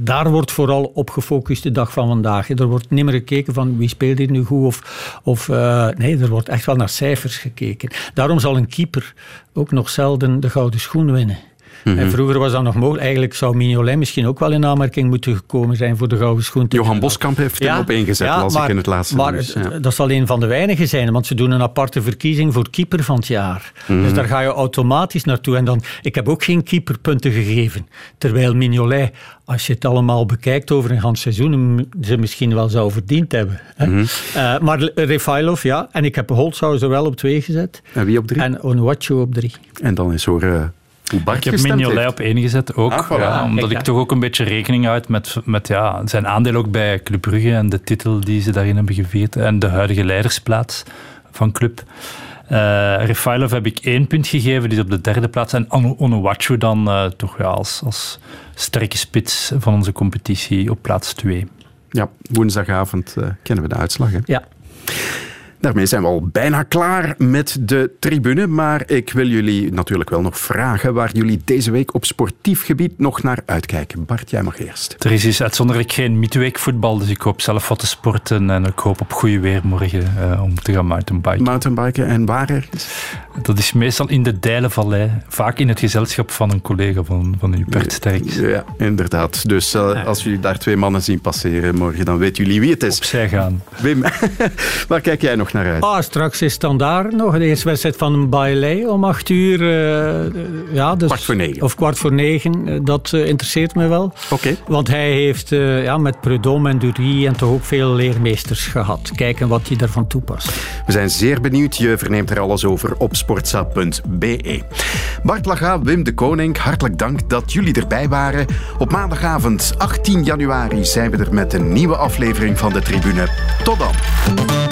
daar wordt vooral op gefocust de dag van vandaag. Er wordt niet meer gekeken van wie speelt hier nu goed. Of, of uh, nee, er wordt echt wel naar cijfers gekeken. Daarom zal een keeper ook nog zelden de gouden schoen winnen. Mhm. En vroeger was dat nog mogelijk. Eigenlijk zou Mignolet misschien ook wel in aanmerking moeten gekomen zijn voor de gouden schoen. Johan Boskamp heeft hem op ingezet, ja, maar, ik in het laatste Maar nieuws, ja. dat zal een van de weinigen zijn, want ze doen een aparte verkiezing voor keeper van het jaar. Mhm. Dus daar ga je automatisch naartoe. En dan, ik heb ook geen keeperpunten gegeven. Terwijl Mignolet, als je het allemaal bekijkt over een ganz seizoen, ze misschien wel zou verdiend hebben. Hè? Mhm. Uh, maar Refailov, ja. En ik heb Holtzhauser wel op twee gezet. En wie op drie? En Onuachu op drie. En dan is. Uh, Bart ik heb Mignolet op één gezet ook. Ah, voilà. ja, omdat Kijk, ik ja. toch ook een beetje rekening houd met, met ja, zijn aandeel ook bij Club Brugge en de titel die ze daarin hebben gevierd en de huidige leidersplaats van Club. Uh, Refailov heb ik één punt gegeven, die is op de derde plaats. En Onuachu dan uh, toch ja, als, als sterke spits van onze competitie op plaats twee. Ja, woensdagavond uh, kennen we de uitslag. Hè? Ja. Daarmee zijn we al bijna klaar met de tribune. Maar ik wil jullie natuurlijk wel nog vragen waar jullie deze week op sportief gebied nog naar uitkijken. Bart, jij mag eerst. Er is dus uitzonderlijk geen midweek voetbal, dus ik hoop zelf wat te sporten en ik hoop op goede weer morgen uh, om te gaan mountainbiken. Mountainbiken en waar ergens? Dat is meestal in de Dijlenvallei, vaak in het gezelschap van een collega van, van u, Bert Sterks. Ja, inderdaad. Dus uh, ja. als jullie daar twee mannen zien passeren morgen, dan weten jullie wie het is. Opzij gaan. Wim, waar kijk jij nog naar uit? Ah, straks is standaard nog de eerste wedstrijd van Bailey om acht uur. Uh, ja, dus, kwart voor negen. Of kwart voor negen. Dat uh, interesseert me wel. Oké. Okay. Want hij heeft uh, ja, met Prudhomme en Durie en toch ook veel leermeesters gehad. Kijken wat hij daarvan toepast. We zijn zeer benieuwd. Je verneemt er alles over op sportsa.be. Bart Laga, Wim de Koning, hartelijk dank dat jullie erbij waren. Op maandagavond 18 januari zijn we er met een nieuwe aflevering van de Tribune. Tot dan.